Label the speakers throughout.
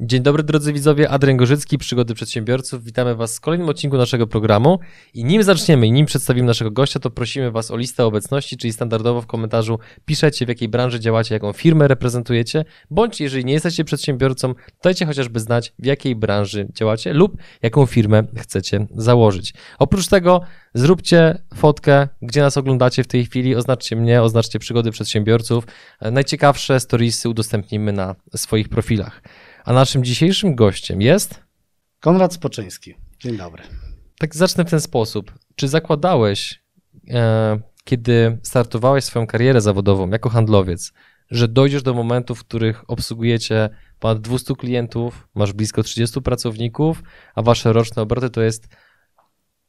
Speaker 1: Dzień dobry drodzy widzowie, Adrian Gorzycki, Przygody Przedsiębiorców. Witamy Was w kolejnym odcinku naszego programu i nim zaczniemy i nim przedstawimy naszego gościa, to prosimy Was o listę obecności, czyli standardowo w komentarzu piszecie w jakiej branży działacie, jaką firmę reprezentujecie, bądź jeżeli nie jesteście przedsiębiorcą, dajcie chociażby znać w jakiej branży działacie lub jaką firmę chcecie założyć. Oprócz tego zróbcie fotkę, gdzie nas oglądacie w tej chwili, oznaczcie mnie, oznaczcie Przygody Przedsiębiorców. Najciekawsze storiesy udostępnimy na swoich profilach. A naszym dzisiejszym gościem jest.
Speaker 2: Konrad Spoczyński. Dzień dobry.
Speaker 1: Tak zacznę w ten sposób. Czy zakładałeś, e, kiedy startowałeś swoją karierę zawodową jako handlowiec, że dojdziesz do momentów, w których obsługujecie ponad 200 klientów, masz blisko 30 pracowników, a wasze roczne obroty to jest,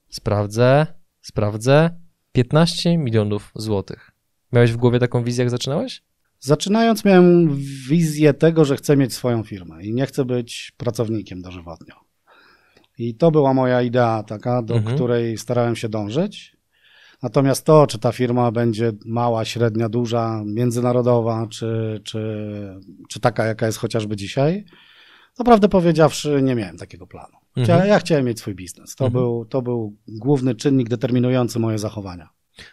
Speaker 1: sprawdzę, sprawdzę, 15 milionów złotych. Miałeś w głowie taką wizję, jak zaczynałeś?
Speaker 2: Zaczynając miałem wizję tego, że chcę mieć swoją firmę i nie chcę być pracownikiem dożywotnio. I to była moja idea taka, do mhm. której starałem się dążyć. Natomiast to, czy ta firma będzie mała, średnia, duża, międzynarodowa, czy, czy, czy taka, jaka jest chociażby dzisiaj, to prawdę powiedziawszy, nie miałem takiego planu. Mhm. Ja chciałem mieć swój biznes. To, mhm. był, to był główny czynnik determinujący moje zachowania.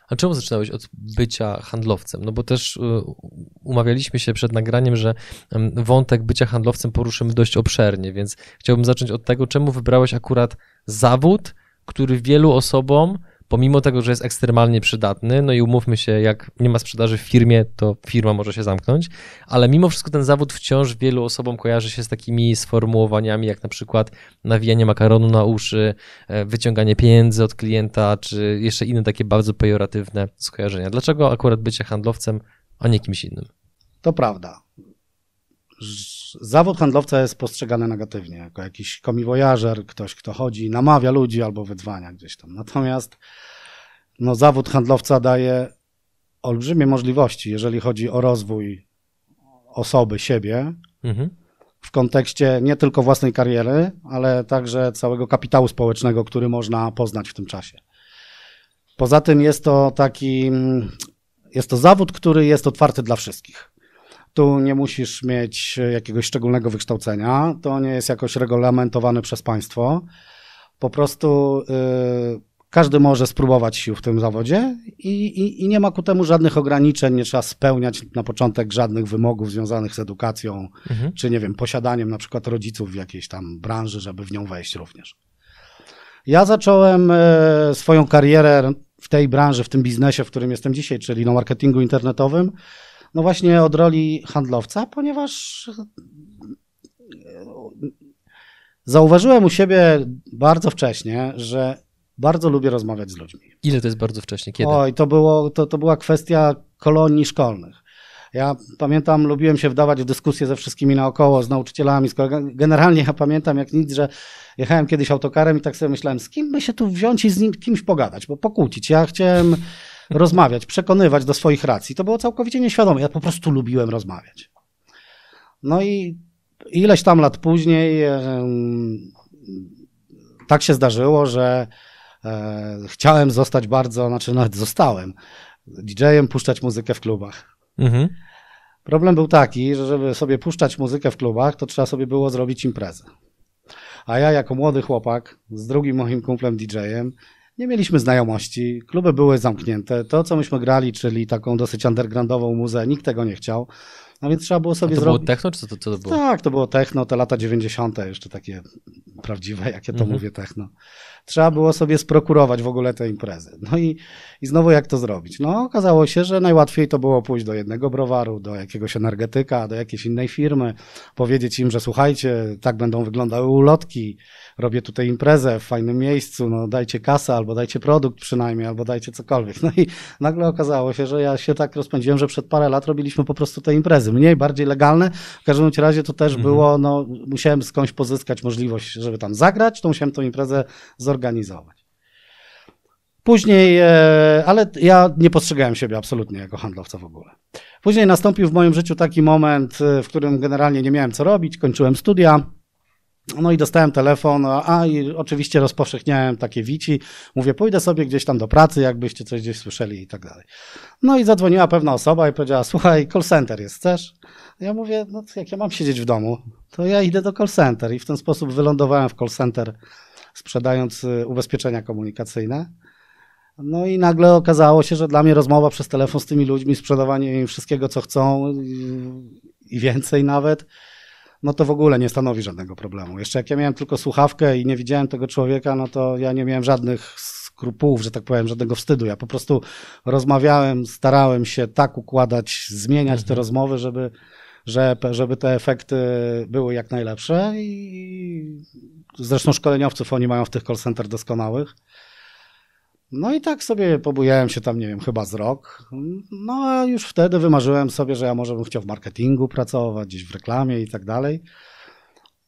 Speaker 1: A czemu zaczynałeś od bycia handlowcem? No bo też y, umawialiśmy się przed nagraniem, że wątek bycia handlowcem poruszymy dość obszernie, więc chciałbym zacząć od tego, czemu wybrałeś akurat zawód, który wielu osobom pomimo tego, że jest ekstremalnie przydatny, no i umówmy się, jak nie ma sprzedaży w firmie, to firma może się zamknąć, ale mimo wszystko ten zawód wciąż wielu osobom kojarzy się z takimi sformułowaniami, jak na przykład nawijanie makaronu na uszy, e, wyciąganie pieniędzy od klienta, czy jeszcze inne takie bardzo pejoratywne skojarzenia. Dlaczego akurat bycie handlowcem, a nie kimś innym?
Speaker 2: To prawda. Zawód handlowca jest postrzegany negatywnie, jako jakiś komiwojażer, ktoś, kto chodzi, namawia ludzi albo wydzwania gdzieś tam. Natomiast no, zawód handlowca daje olbrzymie możliwości, jeżeli chodzi o rozwój osoby, siebie, mhm. w kontekście nie tylko własnej kariery, ale także całego kapitału społecznego, który można poznać w tym czasie. Poza tym jest to taki, jest to zawód, który jest otwarty dla wszystkich. Tu nie musisz mieć jakiegoś szczególnego wykształcenia, to nie jest jakoś regulamentowane przez państwo. Po prostu y, każdy może spróbować sił w tym zawodzie i, i, i, nie ma ku temu żadnych ograniczeń, nie trzeba spełniać na początek żadnych wymogów związanych z edukacją, mhm. czy nie wiem, posiadaniem na przykład rodziców w jakiejś tam branży, żeby w nią wejść również. Ja zacząłem y, swoją karierę w tej branży, w tym biznesie, w którym jestem dzisiaj, czyli na marketingu internetowym, no właśnie od roli handlowca, ponieważ zauważyłem u siebie bardzo wcześnie, że bardzo lubię rozmawiać z ludźmi.
Speaker 1: Ile to jest bardzo wcześnie? Kiedy?
Speaker 2: Oj, to, było, to, to była kwestia kolonii szkolnych. Ja pamiętam, lubiłem się wdawać w dyskusje ze wszystkimi naokoło, z nauczycielami, z kolegami. Generalnie ja pamiętam jak nic, że jechałem kiedyś autokarem i tak sobie myślałem, z kim by się tu wziąć i z nim kimś pogadać, bo pokłócić. Ja chciałem rozmawiać, przekonywać do swoich racji. To było całkowicie nieświadome. Ja po prostu lubiłem rozmawiać. No i ileś tam lat później tak się zdarzyło, że e, chciałem zostać bardzo, znaczy nawet zostałem DJ-em, puszczać muzykę w klubach. Mhm. Problem był taki, że żeby sobie puszczać muzykę w klubach, to trzeba sobie było zrobić imprezę. A ja jako młody chłopak z drugim moim kumplem DJ-em nie mieliśmy znajomości, kluby były zamknięte. To, co myśmy grali, czyli taką dosyć undergroundową muzę, nikt tego nie chciał. No więc trzeba było sobie
Speaker 1: A to
Speaker 2: zrobić.
Speaker 1: było techno, czy to, co to było?
Speaker 2: Tak, to było techno, te lata 90., jeszcze takie prawdziwe, jakie to mhm. mówię, techno. Trzeba było sobie sprokurować w ogóle te imprezy. No i, i znowu jak to zrobić? No okazało się, że najłatwiej to było pójść do jednego browaru, do jakiegoś energetyka, do jakiejś innej firmy, powiedzieć im, że słuchajcie, tak będą wyglądały ulotki, robię tutaj imprezę w fajnym miejscu, no dajcie kasę, albo dajcie produkt przynajmniej, albo dajcie cokolwiek. No i nagle okazało się, że ja się tak rozpędziłem, że przed parę lat robiliśmy po prostu te imprezy. Mniej, bardziej legalne. W każdym razie to też mhm. było, no musiałem skądś pozyskać możliwość, żeby tam zagrać, to musiałem tą imprezę zorganizować. Później, e, ale ja nie postrzegałem siebie absolutnie jako handlowca w ogóle. Później nastąpił w moim życiu taki moment, e, w którym generalnie nie miałem co robić, kończyłem studia. No i dostałem telefon, a i oczywiście rozpowszechniałem takie wici. Mówię, pójdę sobie gdzieś tam do pracy, jakbyście coś gdzieś słyszeli i tak dalej. No i zadzwoniła pewna osoba i powiedziała, słuchaj, call center jest, chcesz? Ja mówię, no jak ja mam siedzieć w domu, to ja idę do call center i w ten sposób wylądowałem w call center, sprzedając y, ubezpieczenia komunikacyjne. No i nagle okazało się, że dla mnie rozmowa przez telefon z tymi ludźmi, sprzedawanie im wszystkiego, co chcą i więcej nawet, no to w ogóle nie stanowi żadnego problemu. Jeszcze jak ja miałem tylko słuchawkę i nie widziałem tego człowieka, no to ja nie miałem żadnych skrupułów, że tak powiem, żadnego wstydu. Ja po prostu rozmawiałem, starałem się tak układać, zmieniać te mhm. rozmowy, żeby, żeby te efekty były jak najlepsze i zresztą szkoleniowców oni mają w tych call center doskonałych. No i tak sobie pobujałem się tam, nie wiem, chyba z rok. No a już wtedy wymarzyłem sobie, że ja może bym chciał w marketingu pracować, gdzieś w reklamie i tak dalej.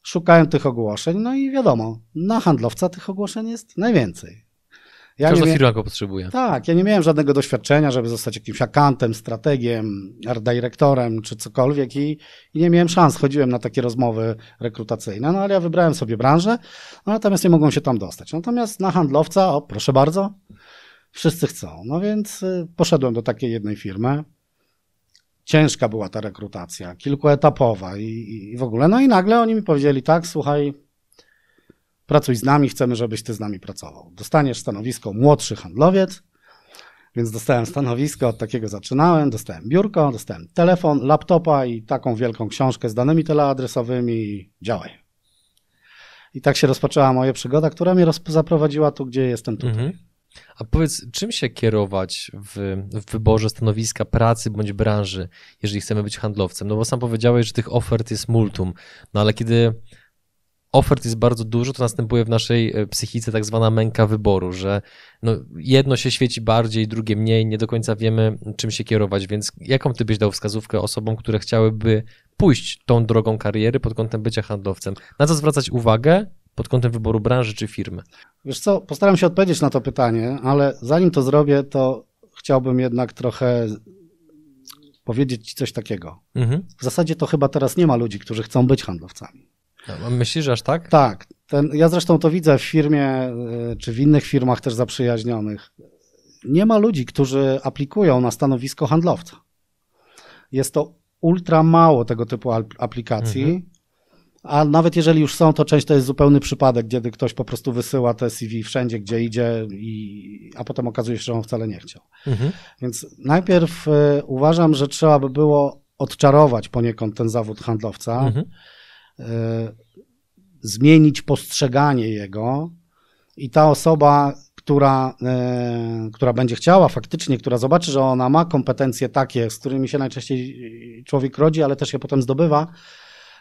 Speaker 2: Szukałem tych ogłoszeń, no i wiadomo, na handlowca tych ogłoszeń jest najwięcej.
Speaker 1: Ja Każda firma go potrzebuje.
Speaker 2: Tak, ja nie miałem żadnego doświadczenia, żeby zostać jakimś akantem, strategiem, art dyrektorem czy cokolwiek i, i, nie miałem szans. Chodziłem na takie rozmowy rekrutacyjne, no ale ja wybrałem sobie branżę, no, natomiast nie mogłem się tam dostać. Natomiast na handlowca, o proszę bardzo, wszyscy chcą. No więc y, poszedłem do takiej jednej firmy. Ciężka była ta rekrutacja, kilkuetapowa i, i w ogóle. No i nagle oni mi powiedzieli tak, słuchaj, pracuj z nami, chcemy, żebyś ty z nami pracował. Dostaniesz stanowisko młodszy handlowiec, więc dostałem stanowisko, od takiego zaczynałem, dostałem biurko, dostałem telefon, laptopa i taką wielką książkę z danymi teleadresowymi i działaj. I tak się rozpoczęła moja przygoda, która mnie zaprowadziła tu, gdzie jestem tutaj. Mhm.
Speaker 1: A powiedz, czym się kierować w, w, wyborze stanowiska pracy bądź branży, jeżeli chcemy być handlowcem? No bo sam powiedziałeś, że tych ofert jest multum, no ale kiedy ofert jest bardzo dużo, to następuje w naszej e, psychice tak zwana męka wyboru, że no jedno się świeci bardziej, drugie mniej, nie do końca wiemy, czym się kierować, więc jaką ty byś dał wskazówkę osobom, które chciałyby pójść tą drogą kariery pod kątem bycia handlowcem? Na co zwracać uwagę pod kątem wyboru branży czy firmy?
Speaker 2: Wiesz co, postaram się odpowiedzieć na to pytanie, ale zanim to zrobię, to chciałbym jednak trochę powiedzieć ci coś takiego. Mhm. W zasadzie to chyba teraz nie ma ludzi, którzy chcą być handlowcami.
Speaker 1: No, myślisz, że aż tak?
Speaker 2: Tak. Ten, ja zresztą to widzę w firmie, e, czy w innych firmach też zaprzyjaźnionych. Nie ma ludzi, którzy aplikują na stanowisko handlowca. Jest to ultra mało tego typu aplikacji. Mhm. A nawet jeżeli już są, to część to jest zupełny przypadek, kiedy ktoś po prostu wysyła te CV wszędzie, gdzie idzie, i, a potem okazuje się, że on wcale nie chciał. Mhm. Więc najpierw y, uważam, że trzeba by było odczarować poniekąd ten zawód handlowca. Mhm. E, zmienić postrzeganie jego i ta osoba, która, e, która będzie chciała faktycznie, która zobaczy, że ona ma kompetencje takie, z którymi się najczęściej człowiek rodzi, ale też je potem zdobywa,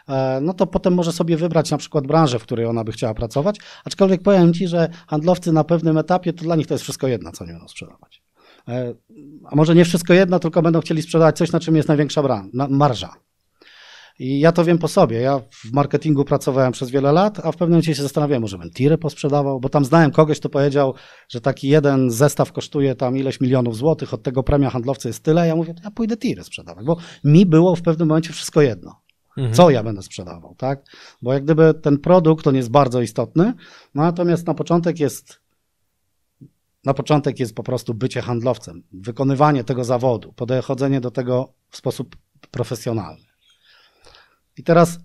Speaker 2: e, no to potem może sobie wybrać na przykład branżę, w której ona by chciała pracować. Aczkolwiek powiem Ci, że handlowcy na pewnym etapie, to dla nich to jest wszystko jedno, co oni będą sprzedawać. A może nie wszystko jedno, tylko będą chcieli sprzedawać coś, na czym jest największa marża. I ja to wiem po sobie. Ja w marketingu pracowałem przez wiele lat, a w pewnym momencie się zastanawiałem, może bym tiry posprzedawał, bo tam znałem kogoś, kto powiedział, że taki jeden zestaw kosztuje tam ileś milionów złotych, od tego premia handlowca jest tyle. Ja mówię, ja pójdę tiry sprzedawać, bo mi było w pewnym momencie wszystko jedno. Mhm. Co ja będę sprzedawał, tak? Bo jak gdyby ten produkt, on jest bardzo istotny, no natomiast na początek jest na początek jest po prostu bycie handlowcem, wykonywanie tego zawodu, podchodzenie do tego w sposób profesjonalny. I teraz,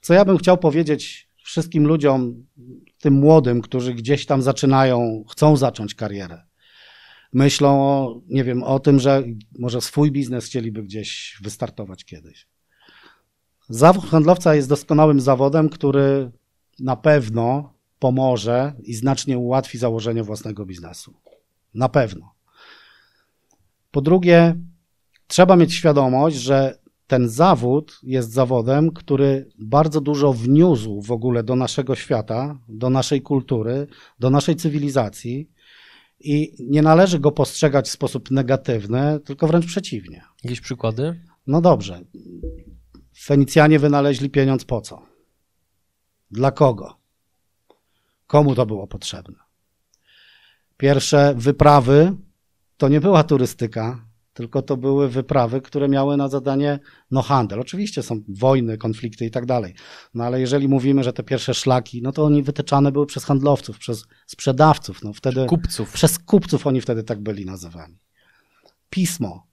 Speaker 2: co ja bym chciał powiedzieć wszystkim ludziom, tym młodym, którzy gdzieś tam zaczynają, chcą zacząć karierę. Myślą o, nie wiem, o tym, że może swój biznes chcieliby gdzieś wystartować kiedyś. Zawód handlowca jest doskonałym zawodem, który na pewno pomoże i znacznie ułatwi założenie własnego biznesu. Na pewno. Po drugie, trzeba mieć świadomość, że ten zawód jest zawodem, który bardzo dużo wniósł w ogóle do naszego świata, do naszej kultury, do naszej cywilizacji i nie należy go postrzegać w sposób negatywny, tylko wręcz przeciwnie.
Speaker 1: Jakieś przykłady?
Speaker 2: No dobrze. Fenicjanie wynaleźli pieniądz po co? Dla kogo? Komu to było potrzebne? Pierwsze wyprawy to nie była turystyka, tylko to były wyprawy, które miały na zadanie no handel. Oczywiście są wojny, konflikty i tak dalej. No ale jeżeli mówimy, że te pierwsze szlaki, no to oni wytyczane były przez handlowców, przez sprzedawców. No wtedy
Speaker 1: Kupców.
Speaker 2: przez kupców oni wtedy tak byli nazywani. Pismo.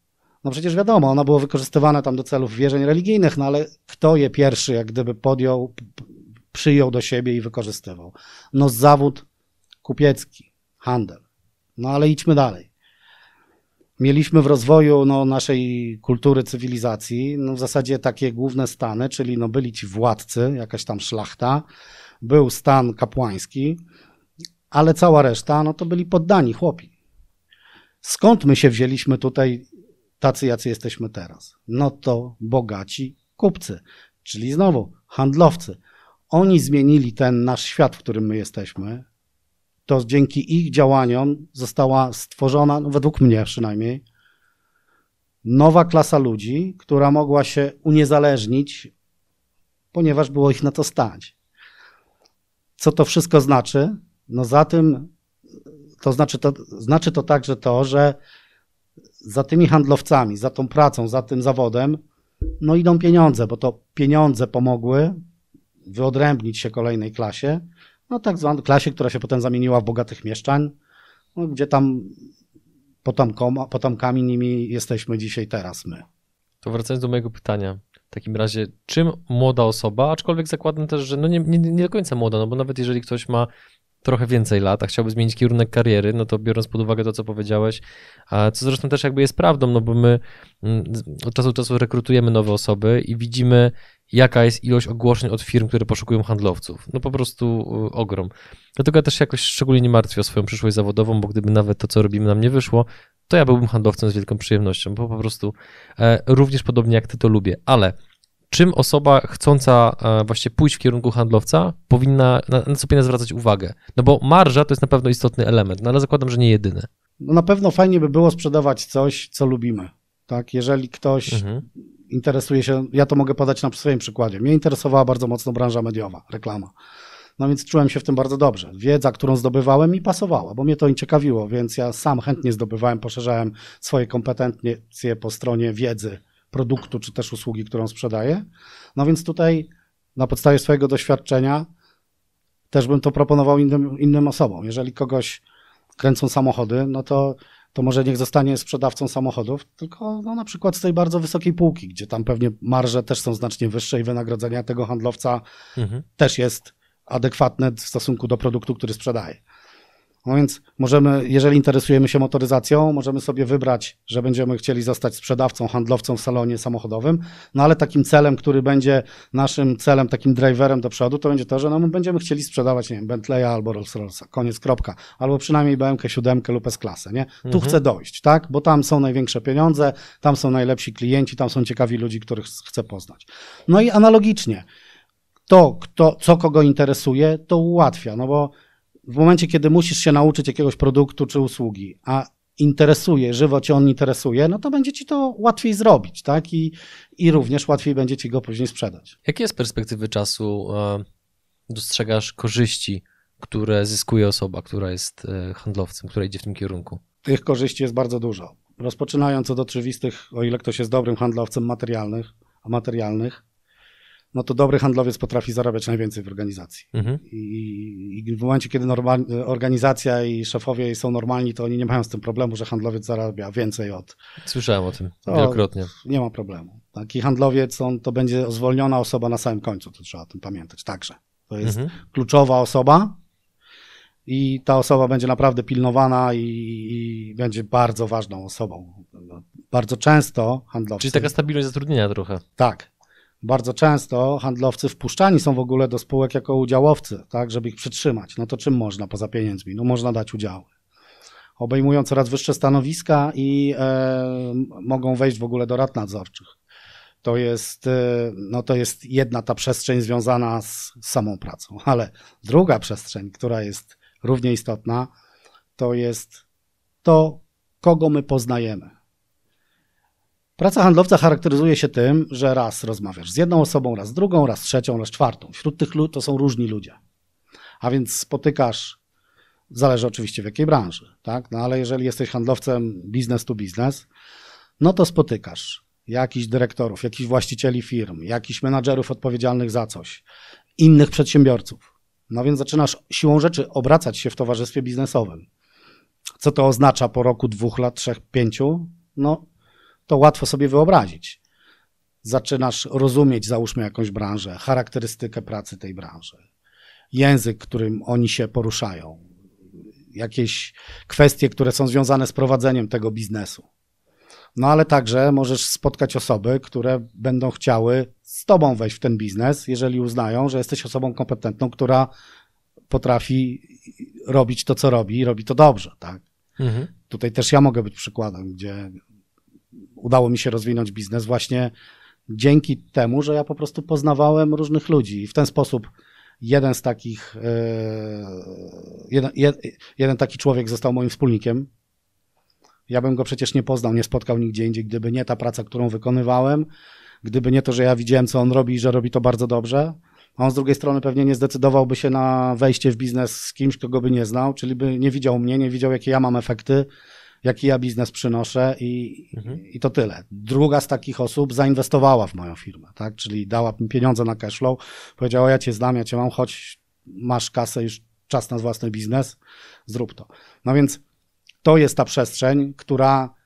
Speaker 2: No przecież wiadomo, ono było wykorzystywane tam do celów wierzeń religijnych, no ale kto je pierwszy jak gdyby podjął, przyjął do siebie i wykorzystywał? No zawód kupiecki, handel. No ale idźmy dalej. Mieliśmy w rozwoju no, naszej kultury, cywilizacji no, w zasadzie takie główne stany, czyli no, byli ci władcy, jakaś tam szlachta, był stan kapłański, ale cała reszta no, to byli poddani chłopi. Skąd my się wzięliśmy tutaj tacy, jacy jesteśmy teraz? No to bogaci kupcy, czyli znowu handlowcy. Oni zmienili ten nasz świat, w którym my jesteśmy. To dzięki ich działaniom została stworzona, no według mnie przynajmniej, nowa klasa ludzi, która mogła się uniezależnić, ponieważ było ich na to stać. Co to wszystko znaczy? No za tym, to znaczy to, znaczy to także to, że za tymi handlowcami, za tą pracą, za tym zawodem, no idą pieniądze, bo to pieniądze pomogły wyodrębnić się kolejnej klasie, no tak zwanej klasie, która się potem zamieniła w bogatych mieszczań, no, gdzie tam potomkami nimi jesteśmy dzisiaj teraz my.
Speaker 1: To wracając do mojego pytania. W takim razie, czym młoda osoba, aczkolwiek zakładam też, że no nie, nie, nie do końca młoda, no bo nawet jeżeli ktoś ma trochę więcej lat, a chciałby zmienić kierunek kariery, no to biorąc pod uwagę to, co powiedziałeś, a co zresztą też jakby jest prawdą, no bo my mm, od czasu do czasu rekrutujemy nowe osoby i widzimy, jaka jest ilość ogłoszeń od firm, które poszukują handlowców. No po prostu y, ogrom. Dlatego ja też jakoś szczególnie nie martwię o swoją przyszłość zawodową, bo gdyby nawet to, co robimy, nam nie wyszło, to ja byłbym handlowcem z wielką przyjemnością, bo po prostu e, również podobnie jak ty to lubię. Ale czym osoba chcąca e, właśnie pójść w kierunku handlowca powinna, na, na co powinna zwracać uwagę? No bo marża to jest na pewno istotny element, no ale zakładam, że nie jedyny.
Speaker 2: No na pewno fajnie by było sprzedawać coś, co lubimy. Tak, jeżeli ktoś
Speaker 1: Mhm.
Speaker 2: interesuje się, ja to mogę podać na swoim przykładzie. Mnie interesowała bardzo mocno branża mediowa, reklama. No więc czułem się w tym bardzo dobrze. Wiedza, którą zdobywałem, mi pasowała, bo mnie to ciekawiło, więc ja sam chętnie zdobywałem, poszerzałem swoje kompetencje po stronie wiedzy produktu czy też usługi, którą sprzedaję. No więc tutaj na podstawie swojego doświadczenia też bym to proponował innym, innym osobom. Jeżeli kogoś kręcą samochody, no to, to może niech zostanie sprzedawcą samochodów, tylko no, na przykład z tej bardzo wysokiej półki, gdzie tam pewnie marże też są znacznie wyższe i wynagrodzenia tego handlowca
Speaker 1: Mhm.
Speaker 2: też jest adekwatne w stosunku do produktu, który sprzedaje. No więc możemy, jeżeli interesujemy się motoryzacją, możemy sobie wybrać, że będziemy chcieli zostać sprzedawcą, handlowcą w salonie samochodowym, no ale takim celem, który będzie naszym celem, takim driverem do przodu, to będzie to, że no, my będziemy chcieli sprzedawać, nie wiem, Bentleya albo Rolls-Royce'a, koniec, kropka, albo przynajmniej BMW 7 lub S-klasę, nie? Tu
Speaker 1: Mhm.
Speaker 2: chcę dojść, tak? Bo tam są największe pieniądze, tam są najlepsi klienci, tam są ciekawi ludzi, których chcę poznać. No i analogicznie, to, kto, co kogo interesuje, to ułatwia, no bo w momencie, kiedy musisz się nauczyć jakiegoś produktu czy usługi, a interesuje, żywo cię on interesuje, no to będzie ci to łatwiej zrobić, tak? I, i również łatwiej będzie ci go później sprzedać.
Speaker 1: Jakie z perspektywy czasu e, dostrzegasz korzyści, które zyskuje osoba, która jest e, handlowcem, która idzie w tym kierunku?
Speaker 2: Tych korzyści jest bardzo dużo. Rozpoczynając od oczywistych, o ile ktoś jest dobrym handlowcem materialnych, a materialnych, no to dobry handlowiec potrafi zarabiać najwięcej w organizacji.
Speaker 1: Mhm.
Speaker 2: I, I w momencie, kiedy normal, organizacja i szefowie jej są normalni, to oni nie mają z tym problemu, że handlowiec zarabia więcej od.
Speaker 1: Słyszałem o tym wielokrotnie.
Speaker 2: Nie ma problemu. Taki handlowiec, on to będzie zwolniona osoba na samym końcu, to trzeba o tym pamiętać także. To jest
Speaker 1: Mhm.
Speaker 2: kluczowa osoba i ta osoba będzie naprawdę pilnowana i, i będzie bardzo ważną osobą. Bardzo często handlowcy.
Speaker 1: Czyli taka stabilność zatrudnienia trochę.
Speaker 2: Tak. Bardzo często handlowcy wpuszczani są w ogóle do spółek jako udziałowcy, tak, żeby ich przytrzymać. No to czym można poza pieniędzmi? No można dać udziały. Obejmują coraz wyższe stanowiska i e, mogą wejść w ogóle do rad nadzorczych. To jest, e, no to jest jedna ta przestrzeń związana z, z samą pracą. Ale druga przestrzeń, która jest równie istotna, to jest to, kogo my poznajemy. Praca handlowca charakteryzuje się tym, że raz rozmawiasz z jedną osobą, raz z drugą, raz z trzecią, raz z czwartą. Wśród tych ludzi to są różni ludzie. A więc spotykasz Zależy oczywiście w jakiej branży, tak? No ale jeżeli jesteś handlowcem business to business, no to spotykasz jakichś dyrektorów, jakichś właścicieli firm, jakichś menadżerów odpowiedzialnych za coś, innych przedsiębiorców. No więc zaczynasz siłą rzeczy obracać się w towarzystwie biznesowym. Co to oznacza po roku, dwóch lat, trzech, pięciu? No, to łatwo sobie wyobrazić. Zaczynasz rozumieć, załóżmy, jakąś branżę, charakterystykę pracy tej branży, język, którym oni się poruszają, jakieś kwestie, które są związane z prowadzeniem tego biznesu. No ale także możesz spotkać osoby, które będą chciały z tobą wejść w ten biznes, jeżeli uznają, że jesteś osobą kompetentną, która potrafi robić to, co robi i robi to dobrze, tak? Mhm. Tutaj też ja mogę być przykładem, gdzie udało mi się rozwinąć biznes właśnie dzięki temu, że ja po prostu poznawałem różnych ludzi i w ten sposób jeden z takich, e, jeden, jeden taki człowiek został moim wspólnikiem. Ja bym go przecież nie poznał, nie spotkał nigdzie indziej, gdyby nie ta praca, którą wykonywałem, gdyby nie to, że ja widziałem, co on robi i że robi to bardzo dobrze. A on z drugiej strony pewnie nie zdecydowałby się na wejście w biznes z kimś, kogo by nie znał, czyli by nie widział mnie, nie widział, jakie ja mam efekty, jaki ja biznes przynoszę i, mhm. i to tyle. Druga z takich osób zainwestowała w moją firmę, tak? czyli dała mi pieniądze na cashflow, powiedziała, ja cię znam, ja cię mam, choć masz kasę, już czas na własny biznes, zrób to. No więc to jest ta przestrzeń, która